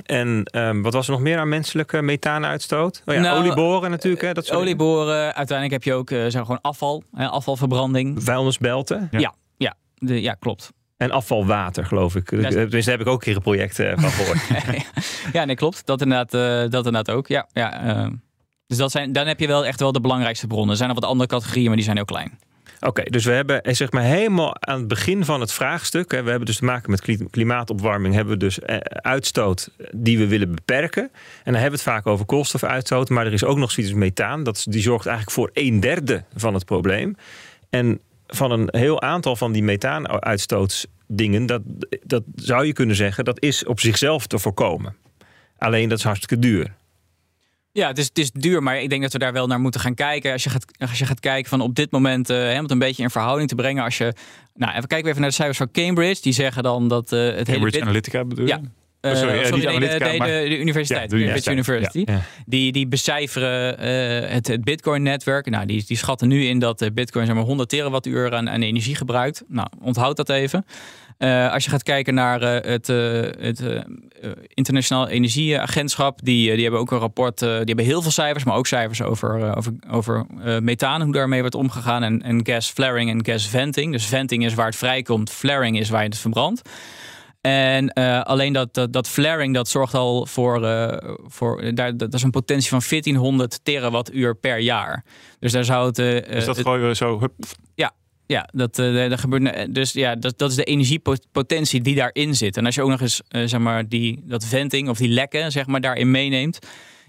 En um, wat was er nog meer aan menselijke methaanuitstoot? Oh ja, nou, olieboren natuurlijk. Hè, dat soort olieboren, uiteindelijk heb je ook uh, gewoon afval, hè, afvalverbranding. Vuilnisbelten. Ja, ja, ja, de, ja klopt. En afvalwater, geloof ik. Ja. Tenminste, daar heb ik ook een keer een project uh, van gehoord. ja, nee, klopt. Dat inderdaad, uh, dat inderdaad ook. Ja, ja, uh, dus dat zijn, dan heb je wel echt wel de belangrijkste bronnen. Er zijn nog wat andere categorieën, maar die zijn heel klein. Oké, okay, dus we hebben zeg maar helemaal aan het begin van het vraagstuk. Hè, we hebben dus te maken met klimaatopwarming. Hebben we dus uitstoot die we willen beperken. En dan hebben we het vaak over koolstofuitstoot. Maar er is ook nog zoiets als methaan. Dat, die zorgt eigenlijk voor een derde van het probleem. En van een heel aantal van die methaanuitstootsdingen, dat, dat zou je kunnen zeggen, dat is op zichzelf te voorkomen. Alleen dat is hartstikke duur. Ja, het is, het is duur, maar ik denk dat we daar wel naar moeten gaan kijken. Als je gaat, als je gaat kijken van op dit moment, uh, om het een beetje in verhouding te brengen. Als je, nou, even kijken we even naar de cijfers van Cambridge. Die zeggen dan dat uh, het Cambridge hele Analytica bedoel je? Ja, Uh, sorry, sorry nee, de, de, de, de, universiteit, ja, de Cambridge University. Ja. Die, die becijferen uh, het, het Bitcoin-netwerk. Nou, die, die schatten nu in dat Bitcoin zeg maar, 100 terawattuur aan, aan energie gebruikt. Nou, onthoud dat even. Als je gaat kijken naar het, het Internationaal Energieagentschap, die, die hebben ook een rapport. die hebben heel veel cijfers, maar ook cijfers over, over, over methaan, hoe daarmee wordt omgegaan. En, en gas flaring en gas venting. Dus venting is waar het vrijkomt, flaring is waar je het verbrandt. En uh, alleen dat, dat, dat, flaring dat zorgt al voor, uh, voor daar, dat is een potentie van 1400 terawattuur per jaar. Dus daar zou het. Uh, dus dat gooien we zo. Hup. Ja, ja, dat, dat gebeurt. Dus ja, dat, dat is de energiepotentie die daarin zit. En als je ook nog eens zeg maar die, dat venting of die lekken zeg maar, daarin meeneemt.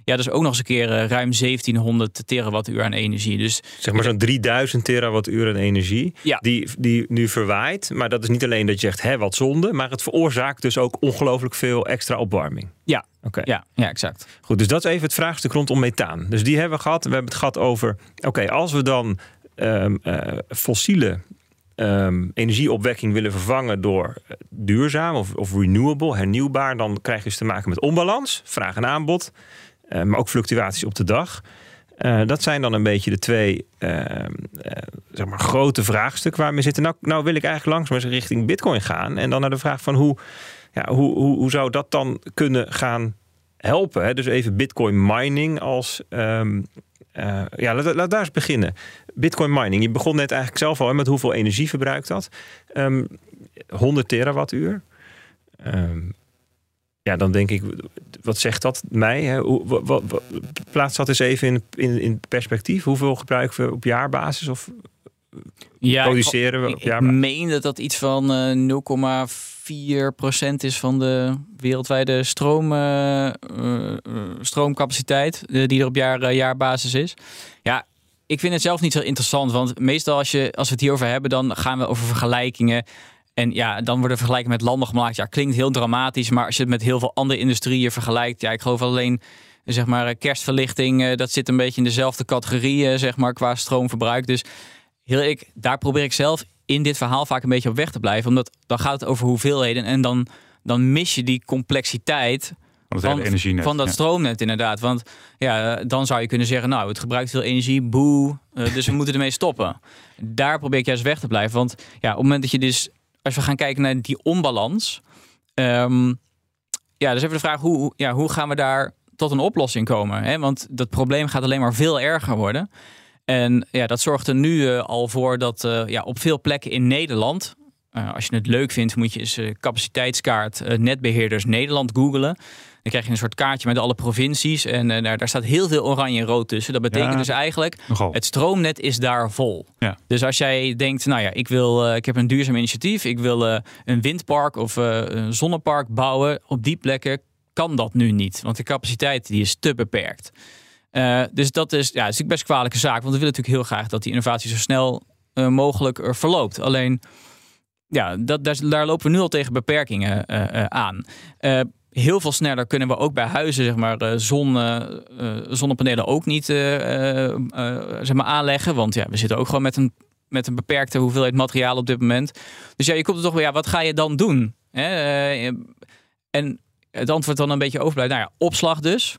Ja, dat is ook nog eens een keer ruim 1700 terawattuur aan energie. Dus zeg maar zo'n 3000 terawattuur aan energie. Ja. Die, die nu verwaait. Maar dat is niet alleen dat je zegt, hè, wat zonde. Maar het veroorzaakt dus ook ongelooflijk veel extra opwarming. Ja, Oké. ja, ja, exact. Goed, dus dat is even het vraagstuk rondom methaan. Dus die hebben we gehad. We hebben het gehad over, oké, als we dan um, uh, fossiele um, energieopwekking willen vervangen door duurzaam of, of renewable, hernieuwbaar, dan krijg je dus te maken met onbalans, vraag en aanbod, maar ook fluctuaties op de dag. Uh, dat zijn dan een beetje de twee uh, zeg maar grote vraagstukken waar we zitten. Nou, nou wil ik eigenlijk langzaam richting Bitcoin gaan. En dan naar de vraag van hoe, ja, hoe, hoe, hoe zou dat dan kunnen gaan helpen? Hè? Dus even Bitcoin mining als. Uh, ja, laat, daar eens beginnen. Bitcoin mining. Je begon net eigenlijk zelf al hè, met hoeveel energie verbruikt dat. Um, 100 terawattuur. Um, ja, dan denk ik, wat zegt dat mij? Hè? Hoe, wat, wat, plaats dat eens even in, in, in perspectief. Hoeveel gebruiken we op jaarbasis? Of ja, produceren we op jaarbasis? Ik meen dat dat iets van uh, 0,4% is van de wereldwijde stroom, uh, uh, stroomcapaciteit die er op jaar, jaarbasis is. Ja, ik vind het zelf niet zo interessant, want meestal als, je, als we het hierover hebben, dan gaan we over vergelijkingen. En ja, dan worden vergelijken met landen gemaakt. Ja, klinkt heel dramatisch, maar als je het met heel veel andere industrieën vergelijkt, ja, ik geloof alleen zeg maar kerstverlichting, dat zit een beetje in dezelfde categorie, zeg maar, qua stroomverbruik. Dus heel ik, daar probeer ik zelf in dit verhaal vaak een beetje op weg te blijven, omdat dan gaat het over hoeveelheden en dan, dan mis je die complexiteit van, van, van dat ja. stroomnet inderdaad. Want ja, dan zou je kunnen zeggen, nou, het gebruikt veel energie, boe, dus we moeten ermee stoppen. Daar probeer ik juist weg te blijven, want ja, op het moment dat je dus als we gaan kijken naar die onbalans. Um, ja, dus even de vraag: hoe, ja, hoe gaan we daar tot een oplossing komen? Hè? Want dat probleem gaat alleen maar veel erger worden. En ja, dat zorgt er nu uh, al voor dat uh, ja, op veel plekken in Nederland. Uh, als je het leuk vindt, moet je eens capaciteitskaart netbeheerders Nederland googelen. Dan krijg je een soort kaartje met alle provincies. En uh, daar, daar, staat heel veel oranje en rood tussen. Dat betekent Ja, dus eigenlijk, nogal. het stroomnet is daar vol. Ja. Dus als jij denkt, nou ja, ik, wil, uh, ik heb een duurzaam initiatief. Ik wil uh, een windpark of een zonnepark bouwen. Op die plekken kan dat nu niet. Want de capaciteit die is te beperkt. dus dat is, ja, is best een kwalijke zaak. Want we willen natuurlijk heel graag dat die innovatie zo snel mogelijk verloopt. Alleen, ja, dat, daar, daar lopen we nu al tegen beperkingen aan heel veel sneller kunnen we ook bij huizen zeg maar, zon, uh, zonnepanelen ook niet uh, zeg maar aanleggen. Want ja, we zitten ook gewoon met een, met een beperkte hoeveelheid materiaal op dit moment. Dus ja, je komt er toch weer, ja, wat ga je dan doen? Hè? en het antwoord dan een beetje overblijft. Nou ja, opslag dus.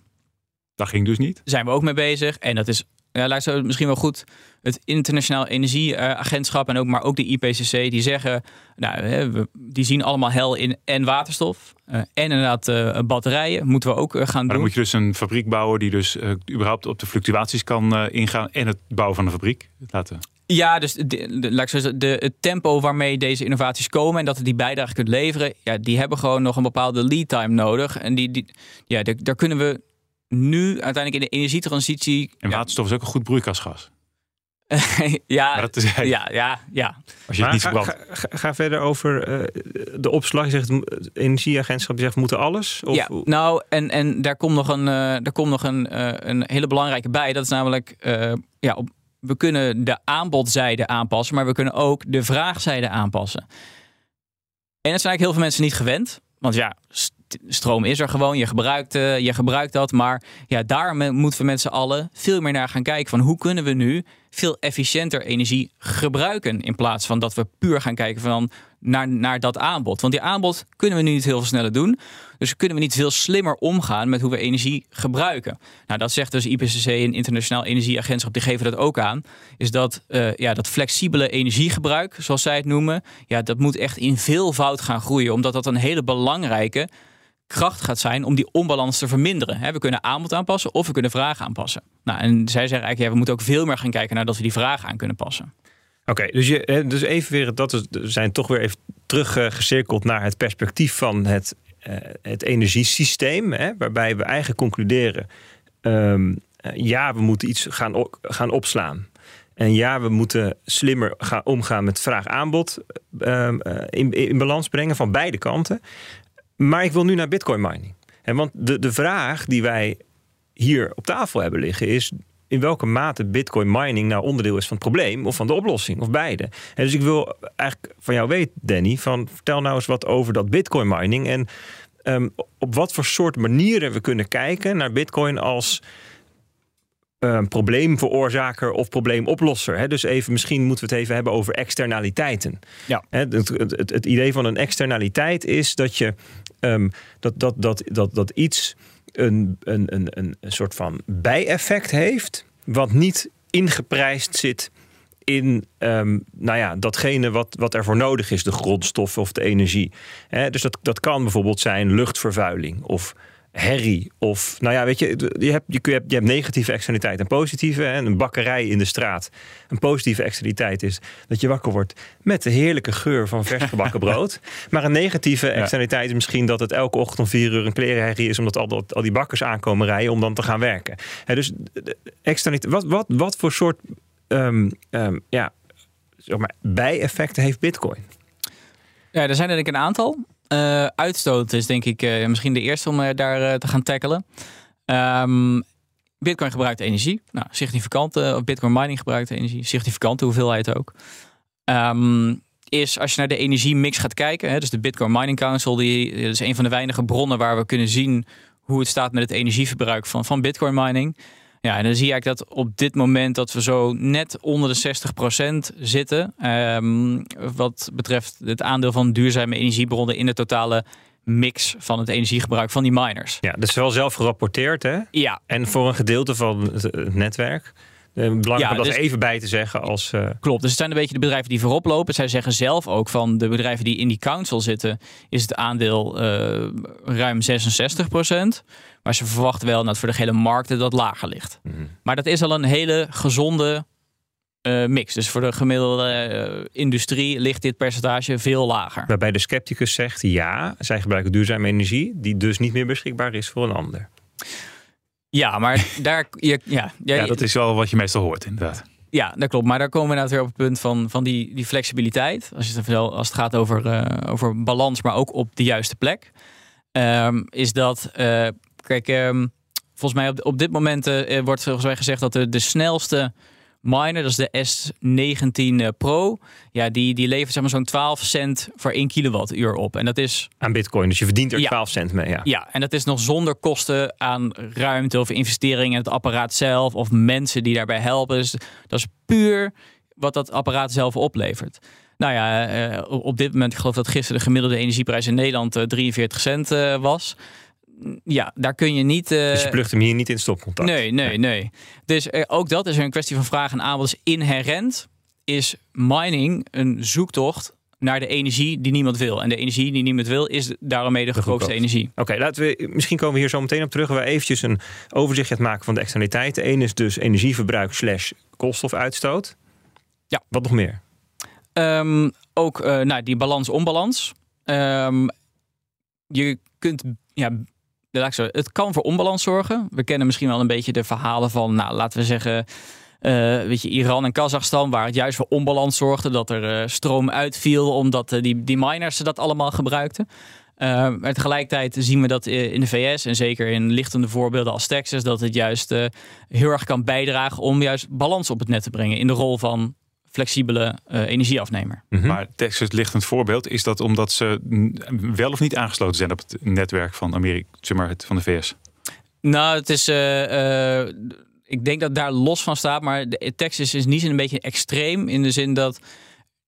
Dat ging dus niet. Zijn we ook mee bezig. En dat is ja, lijkt zo misschien wel goed. Het Internationaal Energieagentschap en ook, maar ook de IPCC, die zeggen, nou, die zien allemaal hel in en waterstof uh, en inderdaad uh, batterijen. Moeten we ook uh, gaan maar doen. dan moet je dus een fabriek bouwen die dus überhaupt op de fluctuaties kan ingaan en het bouwen van een fabriek laten. Ja, dus de, de, de, het tempo waarmee deze innovaties komen en dat het die bijdrage kunt leveren, ja, die hebben gewoon nog een bepaalde lead time nodig. En die, die, ja, daar, daar kunnen we nu uiteindelijk in de energietransitie. En waterstof is ook een goed broeikasgas. ja, Maar dat is, ja, ja, ja. Als je het niet verbrandt. ga, ga- ga verder over eh, de opslag. Je zegt, het energieagentschap je zegt, moeten alles? Of, ja, nou, en, en daar komt nog een, uh, daar komt nog een, uh, een hele belangrijke bij. Dat is namelijk, uh, ja, op, we kunnen de aanbodzijde aanpassen, maar we kunnen ook de vraagzijde aanpassen. En dat zijn eigenlijk heel veel mensen niet gewend. Want ja, stroom is er gewoon, je gebruikt, uh, je gebruikt dat. Maar ja, daar moeten we met z'n allen veel meer naar gaan kijken. Van hoe kunnen we nu veel efficiënter energie gebruiken. In plaats van dat we puur gaan kijken van naar, naar dat aanbod. Want die aanbod kunnen we nu niet heel veel sneller doen. Dus kunnen we niet veel slimmer omgaan met hoe we energie gebruiken. Nou, dat zegt dus IPCC en Internationaal Energieagentschap, die geven dat ook aan. Is dat, uh, ja, dat flexibele energiegebruik, zoals zij het noemen, ja, dat moet echt in veelvoud gaan groeien. Omdat dat een hele belangrijke kracht gaat zijn om die onbalans te verminderen. We kunnen aanbod aanpassen of we kunnen vraag aanpassen. Nou, en zij zeggen eigenlijk, ja, we moeten ook veel meer gaan kijken naar dat we die vraag aan kunnen passen. Oké, dus, dus even weer, dat we zijn toch weer even teruggecirkeld naar het perspectief van het, uh, het energiesysteem. Hè, waarbij we eigenlijk concluderen, um, ja, we moeten iets gaan, gaan opslaan. En ja, we moeten slimmer gaan omgaan met vraag-aanbod um, in, in balans brengen van beide kanten. Maar ik wil nu naar bitcoin mining. En want de, de vraag die wij hier op tafel hebben liggen is in welke mate bitcoin mining nou onderdeel is van het probleem of van de oplossing, of beide. En dus ik wil eigenlijk van jou weten, Danny, van vertel nou eens wat over dat bitcoin mining en um, op wat voor soort manieren we kunnen kijken naar bitcoin als um, probleemveroorzaker of probleemoplosser. Hè? Dus even, misschien moeten we het even hebben over externaliteiten. Ja. Hè, het, het, het, idee van een externaliteit is dat je um, dat, dat, dat, dat, dat iets een, een, een, een soort van bijeffect heeft, wat niet ingeprijsd zit in um, nou ja, datgene wat, wat ervoor nodig is, de grondstoffen of de energie. dus dat, dat kan bijvoorbeeld zijn luchtvervuiling of herrie. Of, nou ja, weet je, je hebt, je, hebt, je hebt negatieve externaliteit en positieve. En een bakkerij in de straat. Een positieve externaliteit is dat je wakker wordt met de heerlijke geur van vers gebakken brood. Maar een negatieve externaliteit is misschien dat het elke ochtend om vier uur een klerenherrie is. Omdat al, al die bakkers aankomen rijden om dan te gaan werken. He, dus externaliteit, wat, wat, wat voor soort um, um, ja, zeg maar, bijeffecten heeft Bitcoin? Ja, er zijn er denk ik een aantal. Uh, uitstoot is denk ik uh, misschien de eerste om uh, daar te gaan tackelen. Um, Bitcoin gebruikt energie. Nou, significante, Bitcoin mining gebruikt energie. Significante hoeveelheid ook. Um, is als je naar de energiemix gaat kijken. Hè, dus de Bitcoin Mining Council, die is een van de weinige bronnen waar we kunnen zien hoe het staat met het energieverbruik van, van Bitcoin mining. Ja, en dan zie je eigenlijk dat op dit moment dat we zo net onder de 60% zitten. Um, wat betreft het aandeel van duurzame energiebronnen in de totale mix van het energiegebruik van die miners. Ja, dat is wel zelf gerapporteerd, hè? Ja. En voor een gedeelte van het netwerk. Belangrijk ja, om dat dus, even bij te zeggen als... Uh... Klopt, dus het zijn een beetje de bedrijven die voorop lopen. Zij zeggen zelf ook van de bedrijven die in die council zitten... is het aandeel uh, ruim 66 procent. Maar ze verwachten wel dat voor de hele markten dat lager ligt. Mm -hmm. Maar dat is al een hele gezonde uh, mix. Dus voor de gemiddelde industrie ligt dit percentage veel lager. Waarbij de scepticus zegt ja, zij gebruiken duurzame energie... die dus niet meer beschikbaar is voor een ander. Ja, maar daar. Je, ja, ja, dat is wel wat je meestal hoort, inderdaad. Ja, dat klopt. Maar daar komen we weer op het punt van, van die, die flexibiliteit. Als, je het, als het gaat over, uh, over balans, maar ook op de juiste plek. Um, is dat. Kijk, um, volgens mij op, op dit moment uh, wordt volgens mij gezegd dat de, de snelste miner, dat is de S19 Pro. Ja, die, die levert zeg maar zo'n 12 cent voor 1 kilowattuur op. En dat is... Aan bitcoin, dus je verdient er ja. 12 cent mee. Ja. ja, en dat is nog zonder kosten aan ruimte of investeringen in het apparaat zelf... of mensen die daarbij helpen. Dus dat is puur wat dat apparaat zelf oplevert. Nou ja, op dit moment, ik geloof dat gisteren de gemiddelde energieprijs in Nederland 43 cent was ja, daar kun je niet. Uh... Dus je plucht hem hier niet in stopcontact. Nee, nee, nee. Dus uh, ook dat is een kwestie van vraag en aanbod. Dus inherent is mining een zoektocht naar de energie die niemand wil. En de energie die niemand wil is daarmee de, de grootste energie. Oké, okay, laten we misschien komen we hier zo meteen op terug. We eventjes een overzicht gaat maken van de externaliteiten. Eén is dus energieverbruik slash koolstofuitstoot. Ja. Wat nog meer? Um, ook uh, nou, die balans-onbalans. Um, je kunt ja, zo, het kan voor onbalans zorgen. We kennen misschien wel een beetje de verhalen van, nou, laten we zeggen, uh, weet je, Iran en Kazachstan, waar het juist voor onbalans zorgde dat er uh, stroom uitviel, omdat uh, die, die miners dat allemaal gebruikten. maar tegelijkertijd zien we dat in de VS en zeker in lichtende voorbeelden als Texas, dat het juist heel erg kan bijdragen om juist balans op het net te brengen in de rol van flexibele uh, energieafnemer. Mm -hmm. Maar Texas ligt een voorbeeld. Is dat omdat ze wel of niet aangesloten zijn op het netwerk van Amerika, zeg maar, van de VS? Nou, het is. Uh, uh, ik denk dat daar los van staat. Maar de, Texas is niet een beetje extreem. In de zin dat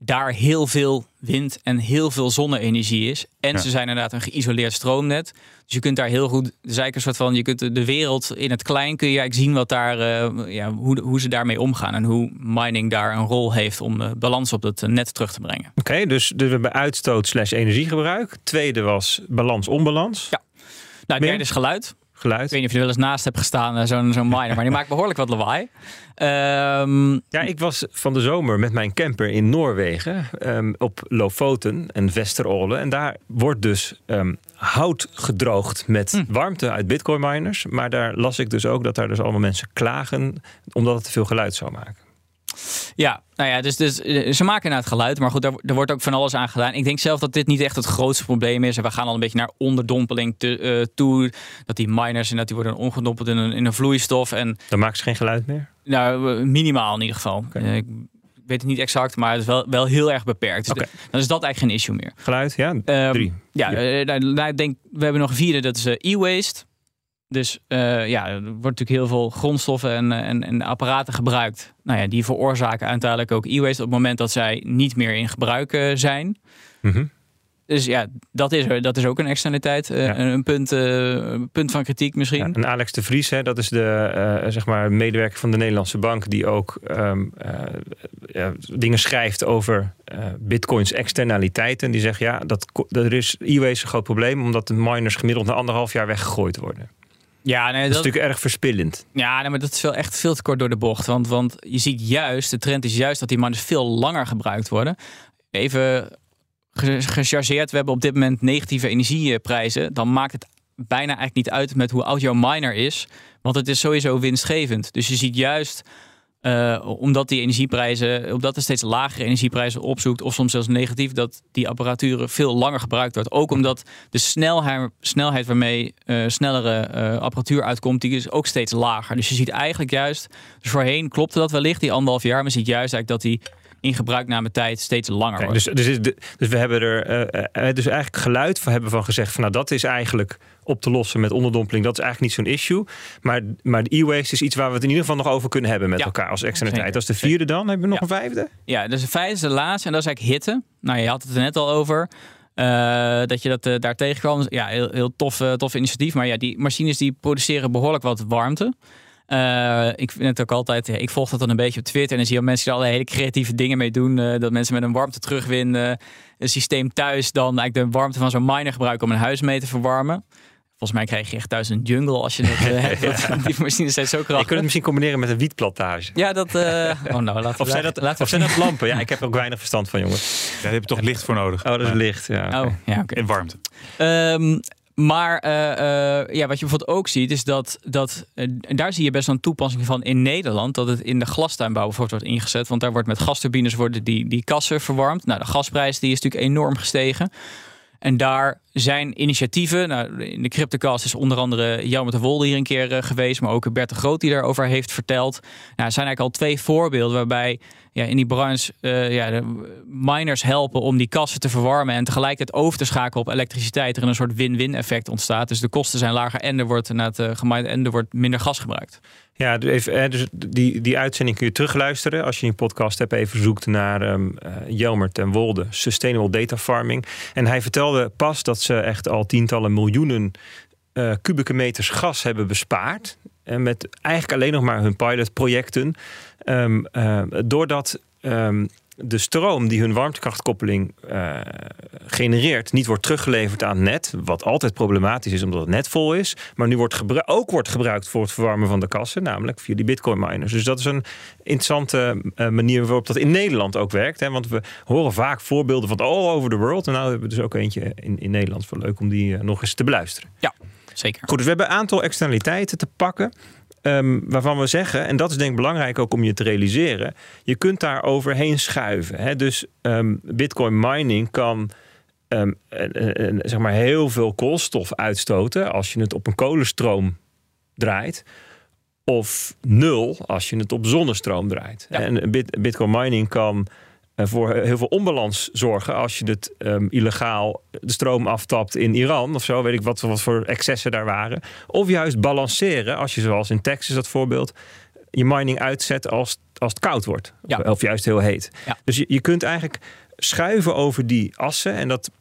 daar heel veel wind en heel veel zonne-energie is. En ja. ze zijn inderdaad een geïsoleerd stroomnet. Dus je kunt daar heel goed, dus een soort van, je kunt de wereld in het klein kun je eigenlijk zien wat daar, uh, ja, hoe, hoe ze daarmee omgaan en hoe mining daar een rol heeft om balans op het net terug te brengen. Oké, okay, dus, dus we hebben uitstoot slash energiegebruik. Tweede was balans-onbalans. Ja. Nou, derde is geluid. Ik weet niet of je er wel eens naast hebt gestaan, eh, zo'n zo'n miner. Maar die maakt behoorlijk wat lawaai. Ehm, ja, ik was van de zomer met mijn camper in Noorwegen. Um, op Lofoten en Vesterålen. En daar wordt dus um, hout gedroogd met hm. warmte uit bitcoin miners. Maar daar las ik dus ook dat daar dus allemaal mensen klagen... omdat het te veel geluid zou maken. Ja, nou ja, dus, dus eh, ze maken naar het geluid, maar goed, daar, er wordt ook van alles aan gedaan. Ik denk zelf dat dit niet echt het grootste probleem is. En we gaan al een beetje naar onderdompeling te, uh, toe. Dat die miners en dat die worden ongedompeld in een, in een vloeistof. En, dan maken ze geen geluid meer? Nou, minimaal in ieder geval. Okay. ik weet het niet exact, maar het is wel, wel heel erg beperkt. Dus dan is dat eigenlijk geen issue meer. Geluid, ja? Um, drie. Ja, ja. Nou, nou, ik denk, we hebben nog een vierde, dat is e-waste. Dus uh, ja, er wordt natuurlijk heel veel grondstoffen en, en, en, apparaten gebruikt. Nou ja, die veroorzaken uiteindelijk ook e-waste op het moment dat zij niet meer in gebruik uh, zijn. Mm Dus ja, dat is, dat is ook een externaliteit. Uh, ja. Een punt, punt van kritiek misschien. Ja, en Alex de Vries, hè, dat is de zeg maar medewerker van de Nederlandse Bank... die ook um, dingen schrijft over bitcoins externaliteiten. Die zegt, ja, dat, dat er is e-waste een groot probleem... omdat de miners gemiddeld na anderhalf jaar weggegooid worden. Ja, nee, dat, is natuurlijk erg verspillend. Ja, nee, maar dat is wel echt veel te kort door de bocht. Want, want je ziet juist, de trend is juist dat die miners veel langer gebruikt worden. Even gechargeerd, we hebben op dit moment negatieve energieprijzen. Dan maakt het bijna eigenlijk niet uit met hoe oud jouw miner is. Want het is sowieso winstgevend. Dus je ziet juist uh, omdat die energieprijzen, omdat er steeds lagere energieprijzen opzoekt, of soms zelfs negatief, dat die apparatuur veel langer gebruikt wordt. Ook omdat de snelheid, snelheid waarmee uh, snellere uh, apparatuur uitkomt, die is ook steeds lager. Dus je ziet eigenlijk juist, dus voorheen klopte dat wellicht, die anderhalf jaar, maar je ziet juist eigenlijk dat die in gebruikname tijd steeds langer wordt. Dus, dus, dus, we hebben er dus eigenlijk geluid van hebben van gezegd van nou dat is eigenlijk op te lossen met onderdompeling. Dat is eigenlijk niet zo'n issue. Maar, maar de e-waste is iets waar we het in ieder geval nog over kunnen hebben met elkaar als externaliteit. Dat is de vierde dan. Hebben we nog een vijfde? Ja, dus de vijfde is de laatste. En dat is eigenlijk hitte. Nou, je had het er net al over. Uh, dat je dat uh, daar tegenkwam. Ja, heel, heel tof, uh, tof initiatief. Maar ja, die machines die produceren behoorlijk wat warmte. Ik vind het ook altijd, ik volg dat dan een beetje op Twitter en dan zie je mensen er allerlei hele creatieve dingen mee doen. dat mensen met een warmte terugwin een systeem thuis dan eigenlijk de warmte van zo'n miner gebruiken om een huis mee te verwarmen. Volgens mij krijg je echt thuis een jungle als je het uh, hebt. Die machines zijn zo krachtig. Je kunt het misschien combineren met een wietplantage. Ja, dat... Uh, oh nou, laten of zijn dat, laten of zijn dat lampen? Ja, ik heb er ook weinig verstand van, jongens. Ja, daar heb je toch licht voor nodig. Oh, dat is licht, ja. Oh, ja, okay. En warmte. Um, maar uh, uh, ja, wat je bijvoorbeeld ook ziet, is dat, dat uh, daar zie je best wel een toepassing van in Nederland. Dat het in de glastuinbouw bijvoorbeeld wordt ingezet. Want daar wordt met gasturbines worden die, die kassen verwarmd. Nou, de gasprijs die is natuurlijk enorm gestegen. En daar zijn initiatieven. Nou, in de Cryptocast is onder andere Jan de Wolde hier een keer uh, geweest, maar ook Bert de Groot die daarover heeft verteld. Nou, zijn eigenlijk al twee voorbeelden waarbij ja, in die branche uh, ja, miners helpen om die kassen te verwarmen en tegelijkertijd over te schakelen op elektriciteit. Er een soort win-win effect ontstaat. Dus de kosten zijn lager en er wordt, uh, en er wordt minder gas gebruikt. Ja, even, dus die, die uitzending kun je terugluisteren. Als je een podcast hebt, even zoekt naar um, Jelmer ten Wolde, Sustainable Data Farming. En hij vertelde pas dat ze echt al tientallen miljoenen uh, kubieke meters gas hebben bespaard. En met eigenlijk alleen nog maar hun pilotprojecten. Um, uh, doordat um, de stroom die hun warmtekrachtkoppeling uh, genereert, niet wordt teruggeleverd aan het net. Wat altijd problematisch is omdat het net vol is. Maar nu wordt ook wordt gebruikt voor het verwarmen van de kassen, namelijk via die bitcoin miners. Dus dat is een interessante uh, manier waarop dat in Nederland ook werkt. Hè? Want we horen vaak voorbeelden van all over the world. En nou hebben we dus ook eentje in, in Nederland. Wel leuk om die uh, nog eens te beluisteren. Ja, zeker. Goed, dus we hebben een aantal externaliteiten te pakken. Um, waarvan we zeggen, en dat is denk ik belangrijk ook om je te realiseren, je kunt daar overheen schuiven. Hè? Dus um, Bitcoin mining kan um, zeg maar heel veel koolstof uitstoten als je het op een kolenstroom draait. Of nul als je het op zonnestroom draait. Ja. En Bitcoin mining kan voor heel veel onbalans zorgen als je het um, illegaal de stroom aftapt in Iran of zo, weet ik wat, wat voor excessen daar waren. Of juist balanceren als je zoals in Texas dat voorbeeld je mining uitzet als, als het koud wordt. Ja. Of, of, juist heel heet. Ja. Dus je, je kunt eigenlijk schuiven over die assen en dat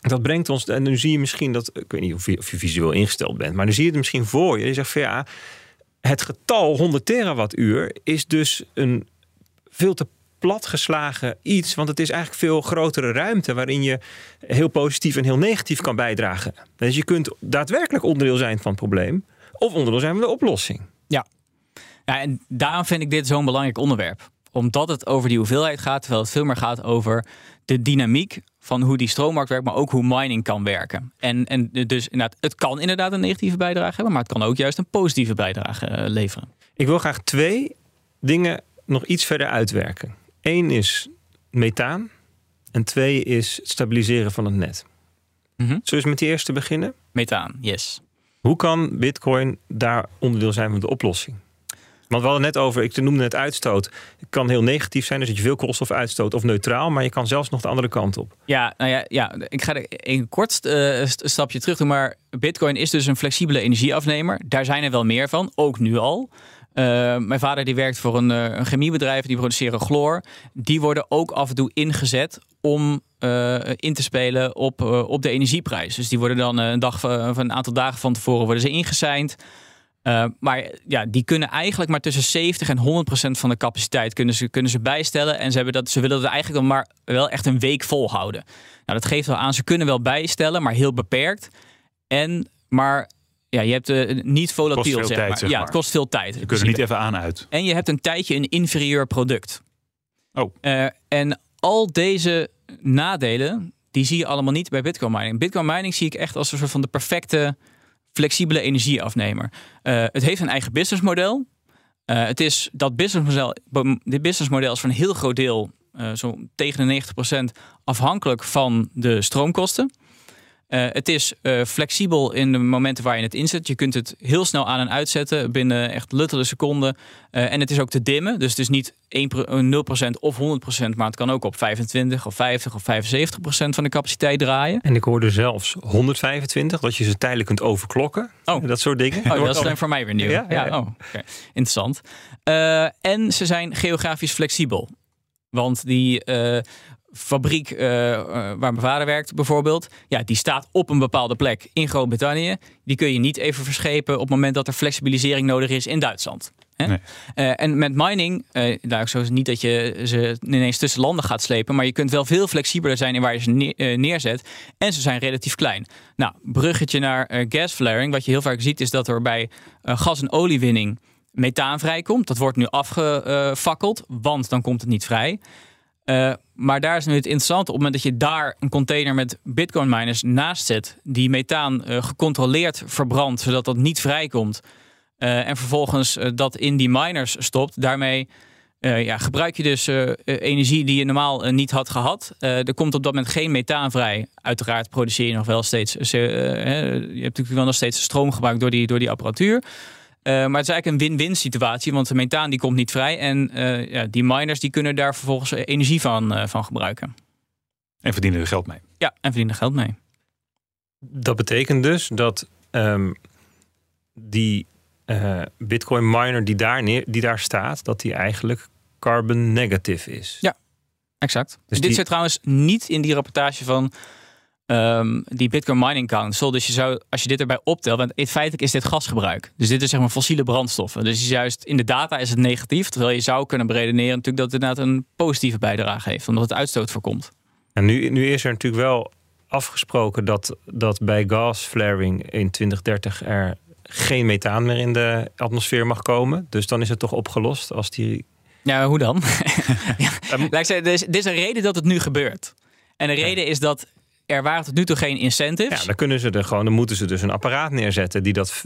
dat brengt ons, en nu zie je misschien dat, ik weet niet of je, of je visueel ingesteld bent, maar nu zie je het misschien voor je. Je zegt van ja, het getal 100 terawattuur is dus een veel te platgeslagen iets. Want het is eigenlijk veel grotere ruimte waarin je heel positief en heel negatief kan bijdragen. Dus je kunt daadwerkelijk onderdeel zijn van het probleem. Of onderdeel zijn van de oplossing. Ja. ja en daarom vind ik dit zo'n belangrijk onderwerp. Omdat het over die hoeveelheid gaat, terwijl het veel meer gaat over de dynamiek van hoe die stroommarkt werkt, maar ook hoe mining kan werken. En, en dus inderdaad, het kan inderdaad een negatieve bijdrage hebben, maar het kan ook juist een positieve bijdrage eh, leveren. Ik wil graag twee dingen nog iets verder uitwerken. Eén is methaan en twee is het stabiliseren van het net. Mhm. Zullen we met die eerste beginnen? Methaan, yes. Hoe kan Bitcoin daar onderdeel zijn van de oplossing? Want we hadden net over, ik noemde het uitstoot. Het kan heel negatief zijn, dus dat je veel koolstof uitstoot of neutraal, maar je kan zelfs nog de andere kant op. Ja, nou ja, ja ik ga er een kort uh, stapje terug doen, maar Bitcoin is dus een flexibele energieafnemer. Daar zijn er wel meer van, ook nu al. Uh, mijn vader die werkt voor een, een, chemiebedrijf, die produceren chloor. Die worden ook af en toe ingezet om uh, in te spelen op, op de energieprijs. Dus die worden dan een dag of een aantal dagen van tevoren worden ze ingeseind. Maar ja, die kunnen eigenlijk maar tussen 70 en 100 procent van de capaciteit kunnen ze, kunnen ze bijstellen. En ze, hebben dat, ze willen dat eigenlijk maar wel echt een week volhouden. Nou, dat geeft wel aan, ze kunnen wel bijstellen, maar heel beperkt. En, maar ja, je hebt uh, niet volatiel, zeg maar. Ja, het kost veel tijd. Je kunt er niet even aan uit. En je hebt een tijdje een inferieur product. Oh. Uh, en al deze nadelen, die zie je allemaal niet bij Bitcoin mining. Bitcoin mining zie ik echt als een soort van de perfecte flexibele energieafnemer. Uh, het heeft een eigen businessmodel. Uh, het is dat businessmodel, dit businessmodel is voor een heel groot deel, uh, zo'n tegen de 90% afhankelijk van de stroomkosten. Uh, het is uh, flexibel in de momenten waar je het inzet. Je kunt het heel snel aan en uitzetten binnen echt luttele seconden. Uh, en het is ook te dimmen. Dus het is niet 1, 0% of 100%, maar het kan ook op 25 of 50 of 75% van de capaciteit draaien. En ik hoorde zelfs 125, dat je ze tijdelijk kunt overklokken. Oh. Dat soort dingen. Oh, dat is dan voor mij weer nieuw. Ja, ja, ja. Oh, okay. Interessant. en ze zijn geografisch flexibel. Want die fabriek uh, waar mijn vader werkt bijvoorbeeld, ja, die staat op een bepaalde plek in Groot-Brittannië. Die kun je niet even verschepen op het moment dat er flexibilisering nodig is in Duitsland. Hè? Nee. Uh, en met mining, nou, zo is niet dat je ze ineens tussen landen gaat slepen, maar je kunt wel veel flexibeler zijn in waar je ze ne neerzet. En ze zijn relatief klein. Nou, bruggetje naar gas flaring. Wat je heel vaak ziet is dat er bij gas- en oliewinning methaan vrijkomt. Dat wordt nu afgefakkeld, want dan komt het niet vrij. Uh, maar daar is nu het interessante. Op het moment dat je daar een container met bitcoin miners naast zet, die methaan uh, gecontroleerd verbrandt, zodat dat niet vrijkomt. Uh, en vervolgens dat in die miners stopt. Daarmee ja, gebruik je dus energie die je normaal niet had gehad. er komt op dat moment geen methaan vrij. Uiteraard produceer je nog wel steeds. je hebt natuurlijk wel nog steeds stroom gebruikt door die, door die apparatuur. Uh, maar het is eigenlijk een win-win situatie, want de methaan die komt niet vrij. En uh, ja, die miners die kunnen daar vervolgens energie van, uh, van gebruiken. En verdienen er geld mee. Ja, en verdienen er geld mee. Dat betekent dus dat um, die bitcoin miner die daar, neer, die daar staat, dat die eigenlijk carbon negative is. Ja, exact. Dus Dit die- zit trouwens niet in die rapportage van ehm, die Bitcoin Mining Council. Dus je zou, als je dit erbij optelt, want in feite is dit gasgebruik. Dus dit is zeg maar fossiele brandstoffen. Dus juist in de data is het negatief. Terwijl je zou kunnen beredeneren natuurlijk dat het inderdaad een positieve bijdrage heeft. Omdat het uitstoot voorkomt. En nu, nu is er natuurlijk wel afgesproken dat, dat bij gasflaring in 2030 er geen methaan meer in de atmosfeer mag komen. Dus dan is het toch opgelost als die. Ja, hoe dan? ja, zeggen, er is, er is een reden dat het nu gebeurt. En de reden is dat er waren tot nu toe geen incentives. Ja, dan kunnen ze er gewoon, dan moeten ze dus een apparaat neerzetten die dat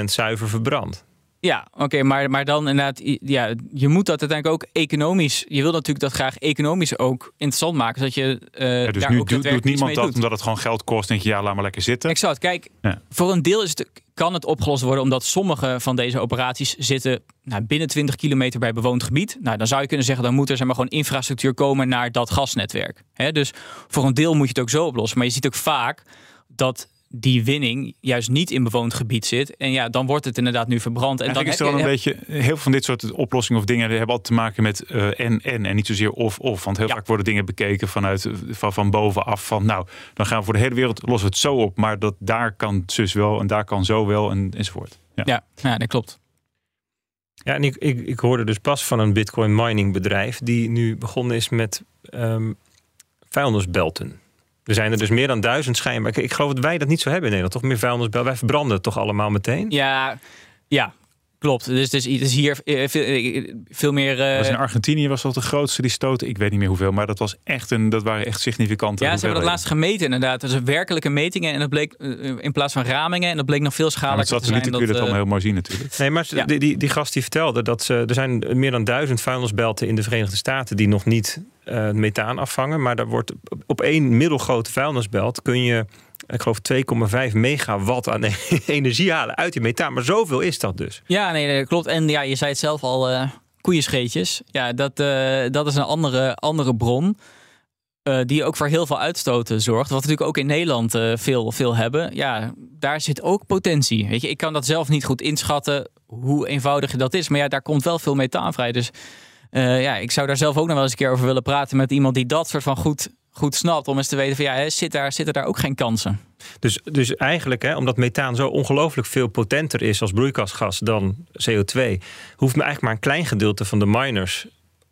100% zuiver verbrandt. Ja, oké, maar, maar dan inderdaad, ja, je moet dat uiteindelijk ook economisch. Je wil natuurlijk dat graag economisch ook interessant maken, zodat je. eh Ja, dus daar nu ook doet, doet niemand dat doet. omdat het gewoon geld kost. Denk je, ja, laat maar lekker zitten. Exact. Kijk, Ja. voor een deel is het, kan het opgelost worden omdat sommige van deze operaties zitten nou, binnen 20 kilometer bij bewoond gebied. Nou, dan zou je kunnen zeggen, dan moet er zeg maar, gewoon infrastructuur komen naar dat gasnetwerk. Hè, dus voor een deel moet je het ook zo oplossen. Maar je ziet ook vaak dat die winning juist niet in bewoond gebied zit. En ja, dan wordt het inderdaad nu verbrand. En dan Eigenlijk is er heb wel een beetje, heel veel van dit soort oplossingen of dingen hebben altijd te maken met eh, en en en niet zozeer of of. Want heel Ja. vaak worden dingen bekeken vanuit eh, van, van bovenaf van nou, dan gaan we voor de hele wereld lossen we het zo op, maar dat daar kan zus wel en daar kan zo wel en enzovoort. Ja. Ja, ja, dat klopt. Ja, en ik, ik, ik hoorde dus pas van een bitcoin mining bedrijf die nu begonnen is met um, vuilnisbelten. Er zijn er dus meer dan duizend schijnbaar. Ik, ik geloof dat wij dat niet zo hebben in Nederland. Toch meer vuilnisbelten. Wij verbranden het toch allemaal meteen? Ja, ja, Klopt, dus het is, hier eh, veel, eh, veel meer. Uh... Was in Argentinië was dat de grootste die stoten. Ik weet niet meer hoeveel, maar dat was echt een, dat waren echt significante. Ja, ze hebben dat laatst gemeten inderdaad. Dus werkelijke metingen en dat bleek in plaats van ramingen en dat bleek nog veel schadelijker ja, te zijn. Dat kun je dat allemaal heel mooi zien natuurlijk. Nee, maar die, die, die gast die vertelde dat ze, er zijn meer dan duizend vuilnisbelten in de Verenigde Staten die nog niet uh, methaan afvangen, maar daar wordt op één middelgrote vuilnisbelt kun je ik geloof 2,5 megawatt aan energie halen uit die methaan. Maar zoveel is dat dus. Ja, nee, dat klopt. En ja, je zei het zelf al, uh, koeienscheetjes. Ja, dat, uh, dat is een andere, andere bron. Uh, die ook voor heel veel uitstoten zorgt. Wat we natuurlijk ook in Nederland veel, veel hebben. Ja, daar zit ook potentie. Weet je, ik kan dat zelf niet goed inschatten hoe eenvoudig dat is. Maar ja, daar komt wel veel methaan vrij. Dus ja, ik zou daar zelf ook nog wel eens een keer over willen praten met iemand die dat soort van goed goed snapt. Om eens te weten van ja, zit daar, zitten daar ook geen kansen. Dus, dus eigenlijk, hè, omdat methaan zo ongelooflijk veel potenter is als broeikasgas dan CO2, hoeft me eigenlijk maar een klein gedeelte van de miners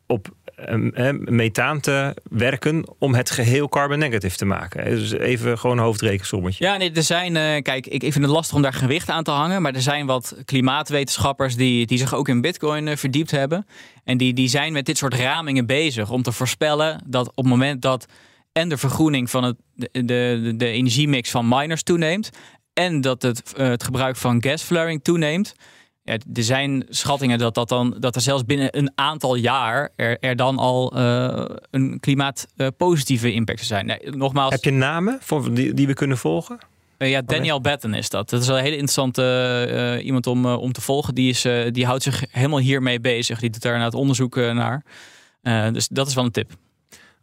op um, methaan te werken om het geheel carbon negative te maken. Dus even gewoon een hoofdrekensommetje. Ja, nee, er zijn, uh, kijk, ik, vind het lastig om daar gewicht aan te hangen, maar er zijn wat klimaatwetenschappers die, die zich ook in bitcoin uh, verdiept hebben. En die, die zijn met dit soort ramingen bezig om te voorspellen dat op het moment dat en de vergroening van het, de, de, de energiemix van miners toeneemt. En dat het, uh, het gebruik van gasflaring toeneemt. Ja, er zijn schattingen dat, dat, dan, dat er zelfs binnen een aantal jaar er, er dan al uh, een klimaatpositieve uh, impact zou zijn. Nee, nogmaals, Heb je namen voor die, die we kunnen volgen? ja, Daniel Batten is dat. Dat is wel een hele interessante iemand om, om te volgen. Die, is, die houdt zich helemaal hiermee bezig. Die doet daar naar het onderzoek naar. dus dat is wel een tip.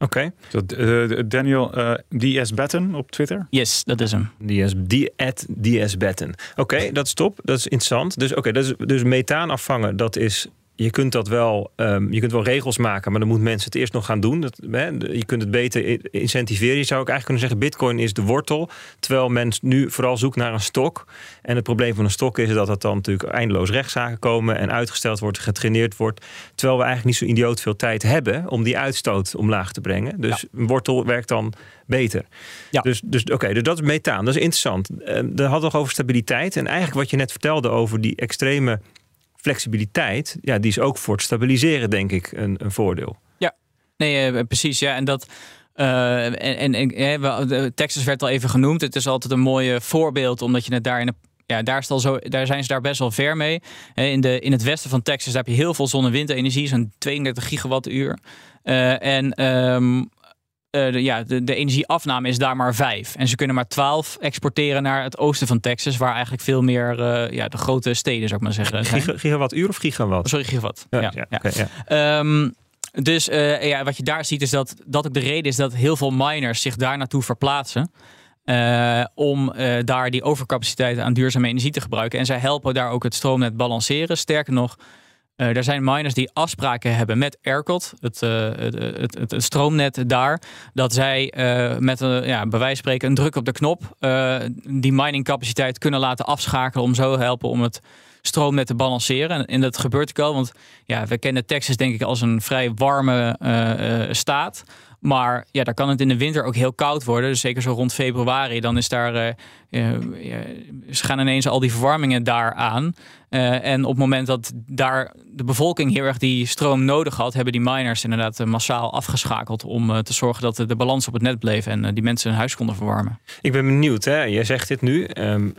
Oké. Okay. Uh, Daniel uh, DS Batten op Twitter? Yes, dat is hem. DS, at DS Batten. Oké, dat is top. Dat is interessant. Dus, oké, okay, dus methaan afvangen, dat is je kunt dat wel, um, je kunt wel regels maken, maar dan moeten mensen het eerst nog gaan doen. Dat, hè, je kunt het beter incentiveren. Je zou ook eigenlijk kunnen zeggen: Bitcoin is de wortel. Terwijl men nu vooral zoekt naar een stok. En het probleem van een stok is dat het dan natuurlijk eindeloos rechtszaken komen en uitgesteld wordt, getraineerd wordt. Terwijl we eigenlijk niet zo idioot veel tijd hebben om die uitstoot omlaag te brengen. Dus een wortel werkt dan beter. Ja. Dus, dus oké, dus dat is methaan. Dat is interessant. Uh, we hadden nog over stabiliteit. En eigenlijk wat je net vertelde over die extreme flexibiliteit, ja, die is ook voor het stabiliseren, denk ik, een, een voordeel. Ja, nee, uh, precies. Ja, en dat. Uh, en, en, en Texas werd al even genoemd. Het is altijd een mooi voorbeeld, omdat je het daar in ja, daar, is al zo, daar zijn ze daar best wel ver mee. In, de, in het westen van Texas heb je heel veel zonne- en windenergie, zo'n 32 gigawattuur. Uh, en um, uh, de, ja, de, de, energieafname is daar maar vijf. En ze kunnen maar twaalf exporteren naar het oosten van Texas, waar eigenlijk veel meer uh, ja, de grote steden, zou ik maar zeggen. Giga, gigawattuur of gigawatt? Sorry, gigawatt. Ja, ja, ja. Okay. Um, dus uh, ja, wat je daar ziet is dat dat ook de reden is dat heel veel miners zich daar naartoe verplaatsen. Uh, om uh, daar die overcapaciteit aan duurzame energie te gebruiken. En zij helpen daar ook het stroomnet balanceren. Sterker nog, uh, er zijn miners die afspraken hebben met ERCOT, het, uh, het, het, het, stroomnet daar, dat zij uh, met een, ja, bij wijze spreken een druk op de knop die miningcapaciteit kunnen laten afschakelen om zo helpen om het stroomnet te balanceren. En, en dat gebeurt ook al, want ja, we kennen Texas denk ik als een vrij warme staat. Maar ja, daar kan het in de winter ook heel koud worden. Dus zeker zo rond februari, dan is daar. Ze gaan ineens al die verwarmingen daar aan. Uh, en op het moment dat daar de bevolking heel erg die stroom nodig had, hebben die miners inderdaad uh, massaal afgeschakeld om uh, te zorgen dat de balans op het net bleef en die mensen hun huis konden verwarmen. Ik ben benieuwd, hè? jij zegt dit nu. Um,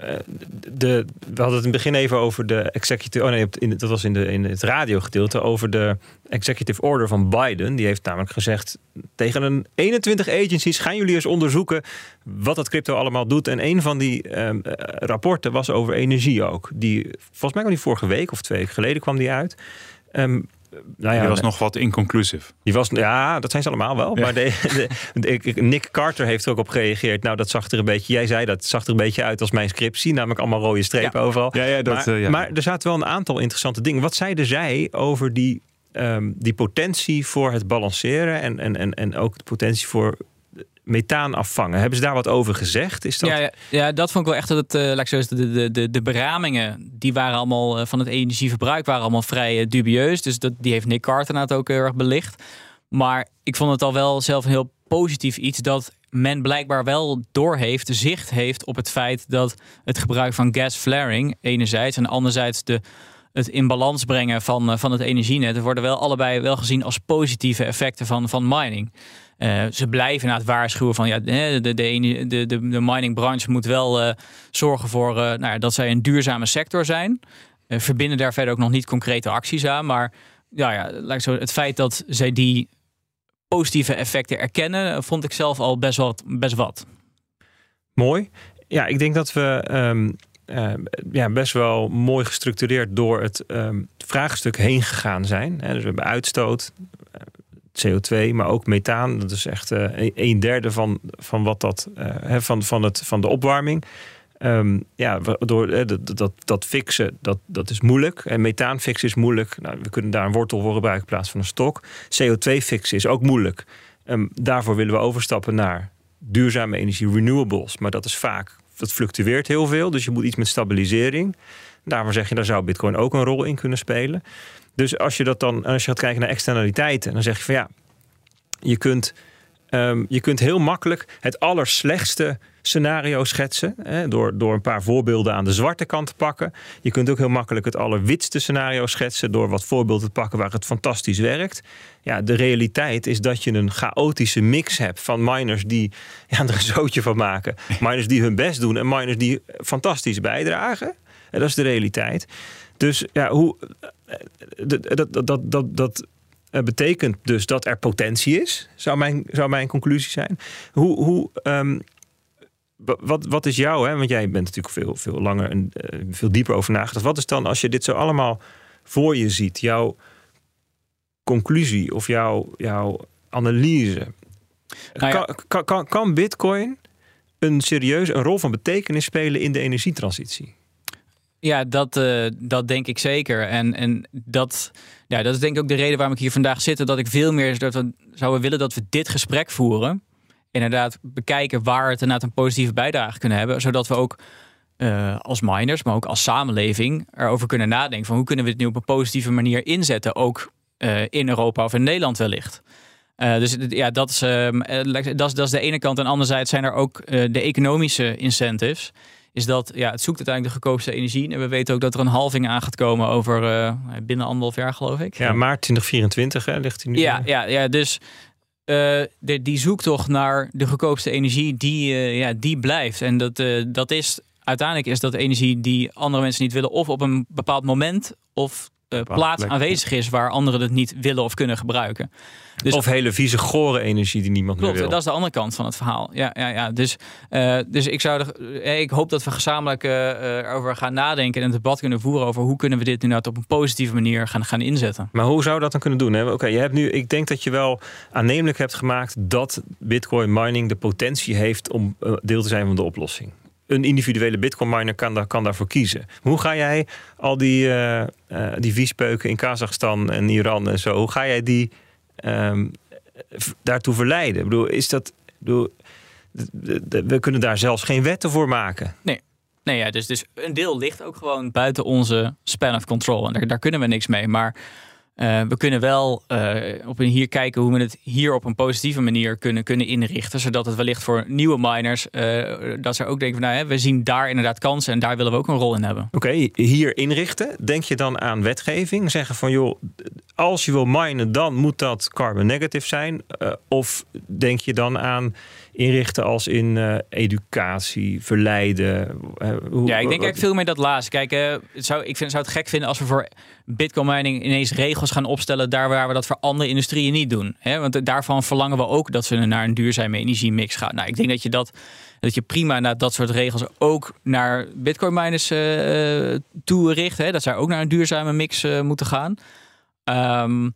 de, we hadden het in het begin even over de executive. Oh nee, dat was in, de, in het radiogedeelte over de executive order van Biden. Die heeft namelijk gezegd tegen een 21 agencies gaan jullie eens onderzoeken wat dat crypto allemaal doet. En een van die um, rapporten was over energie ook. Die volgens mij kwam die vorige week of twee weken geleden kwam die uit. Um, nou ja, die was nog wat inconclusief. Die was, ja, dat zijn ze allemaal wel. Maar de, de, Nick Carter heeft er ook op gereageerd. Nou, dat zag er een beetje. Jij zei dat zag er een beetje uit als mijn scriptie, namelijk allemaal rode strepen overal. Ja, ja, dat, maar, uh, ja. maar er zaten wel een aantal interessante dingen. Wat zeiden zij over die, um, die potentie voor het balanceren en, en, en, en ook de potentie voor methaan afvangen. Hebben ze daar wat over gezegd? Is dat... Ja, ja, ja, dat vond ik wel echt dat het, uh, de, de, de, de beramingen, die waren allemaal uh, van het energieverbruik waren allemaal vrij uh, dubieus. Dus dat, die heeft Nick Carter het ook heel erg belicht. Maar ik vond het al wel zelf een heel positief iets dat men blijkbaar wel doorheeft, zicht heeft op het feit dat het gebruik van gas flaring enerzijds en anderzijds de, het in balans brengen van, van het energienet worden wel allebei wel gezien als positieve effecten van, van mining. Uh, ze blijven na het waarschuwen van ja, de, de, de, de, de miningbranche moet wel uh, zorgen voor nou, dat zij een duurzame sector zijn. verbinden daar verder ook nog niet concrete acties aan. Maar ja, ja, zo, het feit dat zij die positieve effecten erkennen, vond ik zelf al best, wel, best wat. Mooi. Ja, ik denk dat we uh, ja, best wel mooi gestructureerd door het um, vraagstuk heen gegaan zijn. dus we hebben uitstoot, CO2, maar ook methaan. Dat is echt uh, een derde van, van, wat dat, uh, van, van, het, van de opwarming. Um, ja, door, uh, dat, dat, dat fixen, dat, dat is moeilijk. En methaan fixen is moeilijk. Nou, we kunnen daar een wortel voor gebruiken in plaats van een stok. CO2 fixen is ook moeilijk. Um, daarvoor willen we overstappen naar duurzame energie, renewables. Maar dat is vaak, dat fluctueert heel veel. Dus je moet iets met stabilisering. Daarvoor zeg je, daar zou Bitcoin ook een rol in kunnen spelen. Dus als je dat dan, als je gaat kijken naar externaliteiten, dan zeg je van ja, je kunt, um, je kunt heel makkelijk het allerslechtste scenario schetsen. Hè, door, door een paar voorbeelden aan de zwarte kant te pakken. Je kunt ook heel makkelijk het allerwitste scenario schetsen. door wat voorbeelden te pakken waar het fantastisch werkt. Ja, de realiteit is dat je een chaotische mix hebt van miners die ja, er een zootje van maken. Miners die hun best doen en miners die fantastisch bijdragen. En dat is de realiteit. Dus ja, hoe, dat, dat, dat, dat, dat betekent dus dat er potentie is, zou mijn, zou mijn conclusie zijn. Hoe, hoe, um, wat, wat is jouw, hè? want jij bent natuurlijk veel, veel langer en uh, veel dieper over nagedacht. Wat is dan, als je dit zo allemaal voor je ziet, jouw conclusie of jouw, jouw analyse? Nou ja. kan, kan, kan Bitcoin een serieus een rol van betekenis spelen in de energietransitie? Ja, dat, uh, dat denk ik zeker. En, en dat, ja, dat is denk ik ook de reden waarom ik hier vandaag zit. Dat ik veel meer dat we, zouden willen dat we dit gesprek voeren. Inderdaad, bekijken waar het inderdaad een positieve bijdrage kunnen hebben. Zodat we ook uh, als miners, maar ook als samenleving erover kunnen nadenken. Van hoe kunnen we het nu op een positieve manier inzetten. Ook uh, in Europa of in Nederland wellicht. Dus ja, dat is, dat, is, dat is de ene kant. En anderzijds zijn er ook de economische incentives is dat ja, het zoekt uiteindelijk de goedkoopste energie. En we weten ook dat er een halving aan gaat komen over uh, binnen anderhalf jaar, geloof ik. Ja, maart 2024 hè, ligt hij nu. Ja, ja, ja dus uh, de, die zoektocht naar de goedkoopste energie, die, uh, ja, die blijft. En dat, dat is uiteindelijk is dat energie die andere mensen niet willen, of op een bepaald moment, of plaats aanwezig is waar anderen het niet willen of kunnen gebruiken. Dus, of hele vieze, gore energie die niemand klopt, meer wil. dat is de andere kant van het verhaal. Ja, ja, ja. Dus, uh, dus ik, zou er, ik hoop dat we gezamenlijk uh, erover gaan nadenken en een debat kunnen voeren over hoe kunnen we dit nu nou op een positieve manier gaan, gaan inzetten. Maar hoe zou dat dan kunnen doen? Oké, okay, je hebt nu, ik denk dat je wel aannemelijk hebt gemaakt dat Bitcoin mining de potentie heeft om deel te zijn van de oplossing een individuele bitcoin miner kan, daar, kan daarvoor kiezen. Hoe ga jij al die, uh, uh, die viespeuken in Kazachstan en Iran en zo, hoe ga jij die um, daartoe verleiden? Ik bedoel, is dat. Bedoel, we kunnen daar zelfs geen wetten voor maken. Nee. Nee, ja, dus, dus een deel ligt ook gewoon buiten onze span of control. En daar, daar kunnen we niks mee. Maar uh, we kunnen wel uh, op een hier kijken hoe we het hier op een positieve manier kunnen, kunnen inrichten. Zodat het wellicht voor nieuwe miners, uh, dat ze ook denken van nou, hè, we zien daar inderdaad kansen en daar willen we ook een rol in hebben. Oké, hier inrichten. Denk je dan aan wetgeving? Zeggen van joh, als je wil minen, dan moet dat carbon negative zijn. of denk je dan aan inrichten als in uh, educatie, verleiden? Uh, hoe, ja, ik denk eigenlijk veel meer dat laatste. Kijk, uh, zou, ik vind, zou het gek vinden als we voor bitcoin mining ineens regels gaan opstellen daar waar we dat voor andere industrieën niet doen. Hè? Want daarvan verlangen we ook dat ze naar een duurzame energiemix gaan. Nou, ik denk dat je dat, dat je prima naar dat soort regels ook naar bitcoin miners toe richt. Hè? Dat zij ook naar een duurzame mix moeten gaan. Um,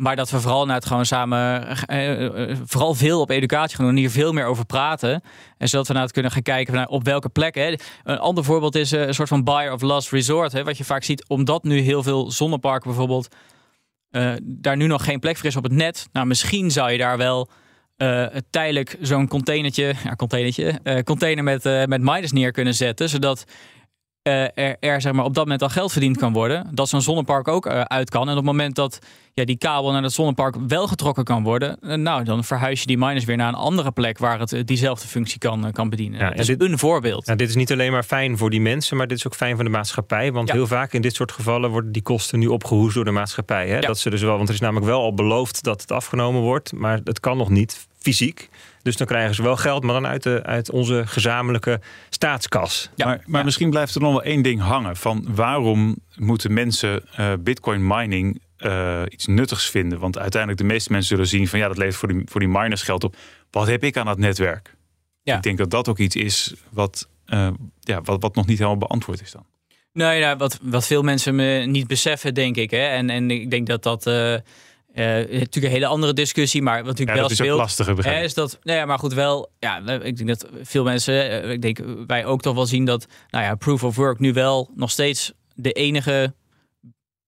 maar dat we vooral naar het gewoon samen, uh, vooral veel op educatie gaan doen, hier veel meer over praten. En zodat we het kunnen gaan kijken naar op welke plekken. Een ander voorbeeld is een soort van buyer of last resort. Hè, wat je vaak ziet, omdat nu heel veel zonneparken bijvoorbeeld, uh, daar nu nog geen plek voor is op het net. Nou, misschien zou je daar wel eh, tijdelijk zo'n containertje, ja, containertje, eh, container met, eh, met miners neer kunnen zetten. Zodat eh, er, er zeg maar, op dat moment al geld verdiend kan worden. Dat zo'n zonnepark ook eh, uit kan. En op het moment dat ja, die kabel naar het zonnepark wel getrokken kan worden. eh, nou, dan verhuis je die miners weer naar een andere plek waar het diezelfde functie kan, kan bedienen. Ja, dat is dit- een voorbeeld. Nou, dit is niet alleen maar fijn voor die mensen, maar dit is ook fijn voor de maatschappij. Want Ja. heel vaak in dit soort gevallen worden die kosten nu opgehoest door de maatschappij. Hè? Ja. Dat ze dus wel, want er is namelijk wel al beloofd dat het afgenomen wordt, maar het kan nog niet fysiek. Dus dan krijgen ze wel geld, maar dan uit, de, uit onze gezamenlijke staatskas. Ja. Maar, maar Ja. misschien blijft er nog wel één ding hangen. Van waarom moeten mensen eh, bitcoin mining eh, iets nuttigs vinden? Want uiteindelijk de meeste mensen zullen zien van ja, dat levert voor die, voor die miners geld op. Wat heb ik aan dat netwerk? Ja. Ik denk dat dat ook iets is wat, eh, ja, wat, wat nog niet helemaal beantwoord is dan. Nou ja, wat, wat veel mensen me niet beseffen, denk ik. Hè? En, en ik denk dat dat. Eh, natuurlijk een hele andere discussie, maar wat natuurlijk Ja, wel dat is speelt. begrijp Hè, ik. is dat, nou ja, maar goed, wel. Ja, ik denk dat veel mensen, eh, ik denk wij ook toch wel zien dat, nou ja, proof of work nu wel nog steeds de enige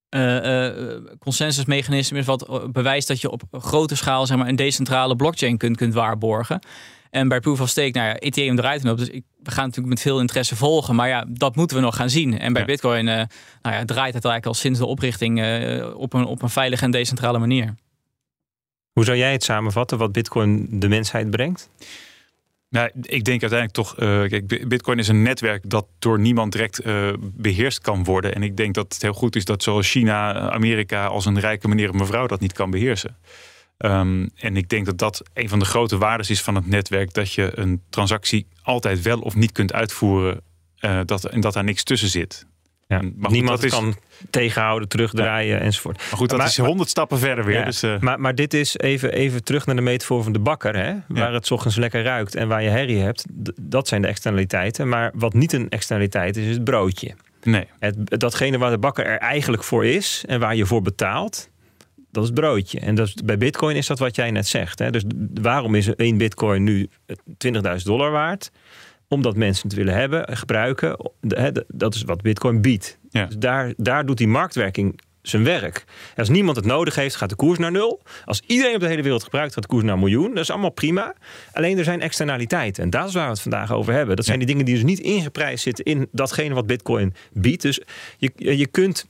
eh, eh, consensusmechanisme is wat bewijst dat je op grote schaal, zeg maar, een decentrale blockchain kunt, kunt waarborgen. En bij proof of stake, nou ja, Ethereum draait erop. Dus ik, we gaan natuurlijk met veel interesse volgen. Maar ja, dat moeten we nog gaan zien. En bij Ja. Bitcoin eh, nou ja, draait het eigenlijk al sinds de oprichting eh, op, een, op een veilige en decentrale manier. Hoe zou jij het samenvatten wat Bitcoin de mensheid brengt? Nou, ik denk uiteindelijk toch, eh, kijk, Bi- Bitcoin is een netwerk dat door niemand direct eh, beheerst kan worden. En ik denk dat het heel goed is dat zowel China, Amerika als een rijke meneer of mevrouw dat niet kan beheersen. Ehm, en ik denk dat dat een van de grote waardes is van het netwerk, dat je een transactie altijd wel of niet kunt uitvoeren eh, dat, en dat daar niks tussen zit. Ja, Maar goed, Niemand is- kan tegenhouden, terugdraaien enzovoort. Maar goed, dat Maar- is honderd stappen verder weer. Ja, Dus, eh, Maar, maar dit is even, even terug naar de metafoor van de bakker. Hè? Waar het 's ochtends lekker ruikt en waar je herrie hebt. Dat zijn de externaliteiten. Maar wat niet een externaliteit is, is het broodje. nee. Het, datgene waar de bakker er eigenlijk voor is en waar je voor betaalt, dat is het broodje. En dat is, bij bitcoin is dat wat jij net zegt. Hè? Dus waarom is één bitcoin nu 20.000 dollar waard? Omdat mensen het willen hebben, gebruiken. Dat is wat bitcoin biedt. Ja. Dus daar, daar doet die marktwerking zijn werk. Als niemand het nodig heeft, gaat de koers naar nul. Als iedereen op de hele wereld gebruikt, gaat de koers naar een miljoen. Dat is allemaal prima. Alleen er zijn externaliteiten. En dat is waar we het vandaag over hebben. Dat zijn die dingen die dus niet ingeprijsd zitten in datgene wat Bitcoin biedt. Dus je, je kunt.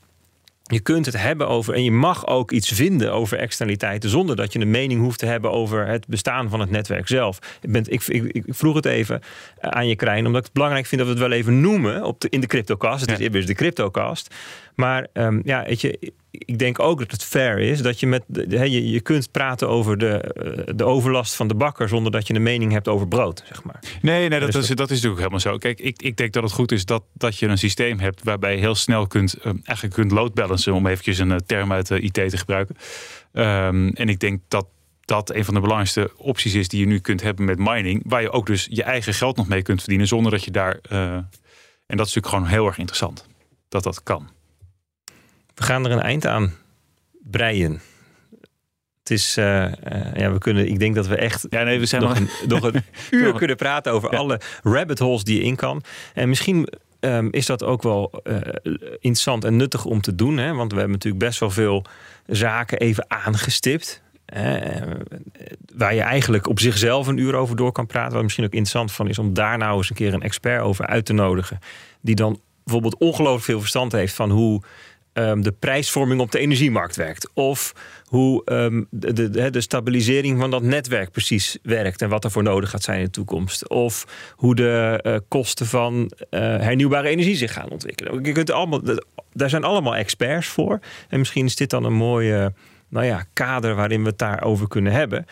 Je kunt het hebben over, en je mag ook iets vinden over externaliteiten, zonder dat je een mening hoeft te hebben over het bestaan van het netwerk zelf. Ik, ben, ik, ik, ik vroeg het even eh, aan je Krijn, omdat ik het belangrijk vind dat we het wel even noemen op de, in de CryptoCast. Het is immers de CryptoCast. Maar ehm, ja, weet je, ik denk ook dat het fair is dat je met hè, je, je kunt praten over de, eh, de overlast van de bakker zonder dat je een mening hebt over brood, zeg maar. Nee, nee dat, Dus is, dat is natuurlijk helemaal zo. Kijk, ik, ik denk dat het goed is dat, dat je een systeem hebt waarbij je heel snel kunt, eh, eigenlijk kunt load balancen, om eventjes een eh, term uit de IT te gebruiken. Ehm, en ik denk dat dat een van de belangrijkste opties is die je nu kunt hebben met mining, waar je ook dus je eigen geld nog mee kunt verdienen zonder dat je daar. en dat is natuurlijk gewoon heel erg interessant dat dat kan. We gaan er een eind aan breien. Het is, eh, eh, ja, we kunnen, ik denk dat we echt Ja, nee, we zijn nog een, nog een uur kunnen praten over Ja. alle rabbit holes die je in kan. En misschien ehm, is dat ook wel eh, interessant en nuttig om te doen. Hè? Want we hebben natuurlijk best wel veel zaken even aangestipt. waar je eigenlijk op zichzelf een uur over door kan praten. Wat misschien ook interessant van is om daar nou eens een keer een expert over uit te nodigen. Die dan bijvoorbeeld ongelooflijk veel verstand heeft van hoe ehm, de prijsvorming op de energiemarkt werkt. Of hoe ehm, de, de, stabilisering van dat netwerk precies werkt en wat ervoor nodig gaat zijn in de toekomst. Of hoe de eh, kosten van eh, hernieuwbare energie zich gaan ontwikkelen. Je kunt allemaal, daar zijn allemaal experts voor. En misschien is dit dan een mooie nou ja, kader waarin we het daarover kunnen hebben.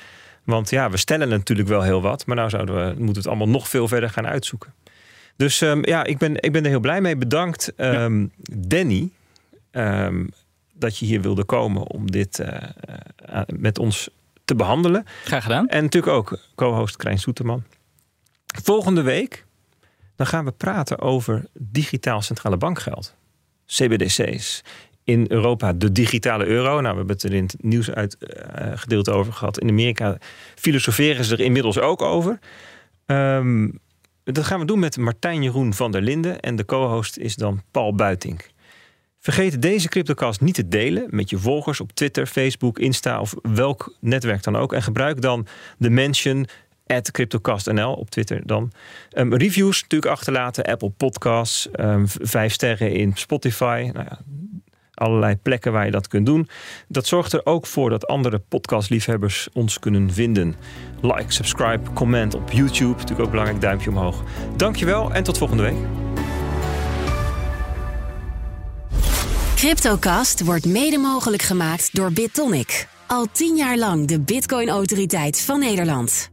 Want ja, we stellen natuurlijk wel heel wat, maar nou zouden we, moeten we het allemaal nog veel verder gaan uitzoeken. Dus ehm, ja, ik ben, ik ben er heel blij mee. Bedankt, Danny, ehm, dat je hier wilde komen om dit eh, eh, met ons te behandelen. Graag gedaan. En natuurlijk ook co-host Krijn Soeterman. Volgende week dan gaan we praten over digitaal centrale bankgeld. CBDC's. In Europa de digitale euro. Nou, we hebben het er in het nieuws uit eh, gedeelte over gehad. In Amerika filosoferen ze er inmiddels ook over. Ehm, dat gaan we doen met Martijn Jeroen van der Linden. En de co-host is dan Paul Buitink. Vergeet deze CryptoCast niet te delen met je volgers op Twitter, Facebook, Insta of welk netwerk dan ook. En gebruik dan de mention at CryptoCastNL op Twitter dan. Um, reviews natuurlijk achterlaten, Apple Podcasts, um, vijf sterren in Spotify. Nou ja, allerlei plekken waar je dat kunt doen. Dat zorgt er ook voor dat andere podcastliefhebbers ons kunnen vinden. Like, subscribe, comment op YouTube. Natuurlijk ook belangrijk, duimpje omhoog. Dankjewel en tot volgende week. CryptoCast wordt mede mogelijk gemaakt door BitTonic. Al tien jaar lang de Bitcoin-autoriteit van Nederland.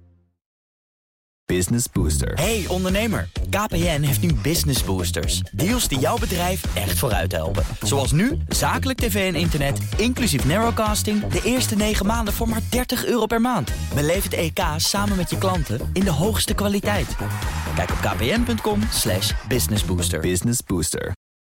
Business Booster. Hey ondernemer, KPN heeft nu Business Boosters. Deals die jouw bedrijf echt vooruit helpen. Zoals nu, zakelijk tv en internet, inclusief narrowcasting... de eerste 9 maanden voor maar 30 euro per maand. Beleef het EK samen met je klanten in de hoogste kwaliteit. Kijk op kpn.com businessbooster. Business Booster.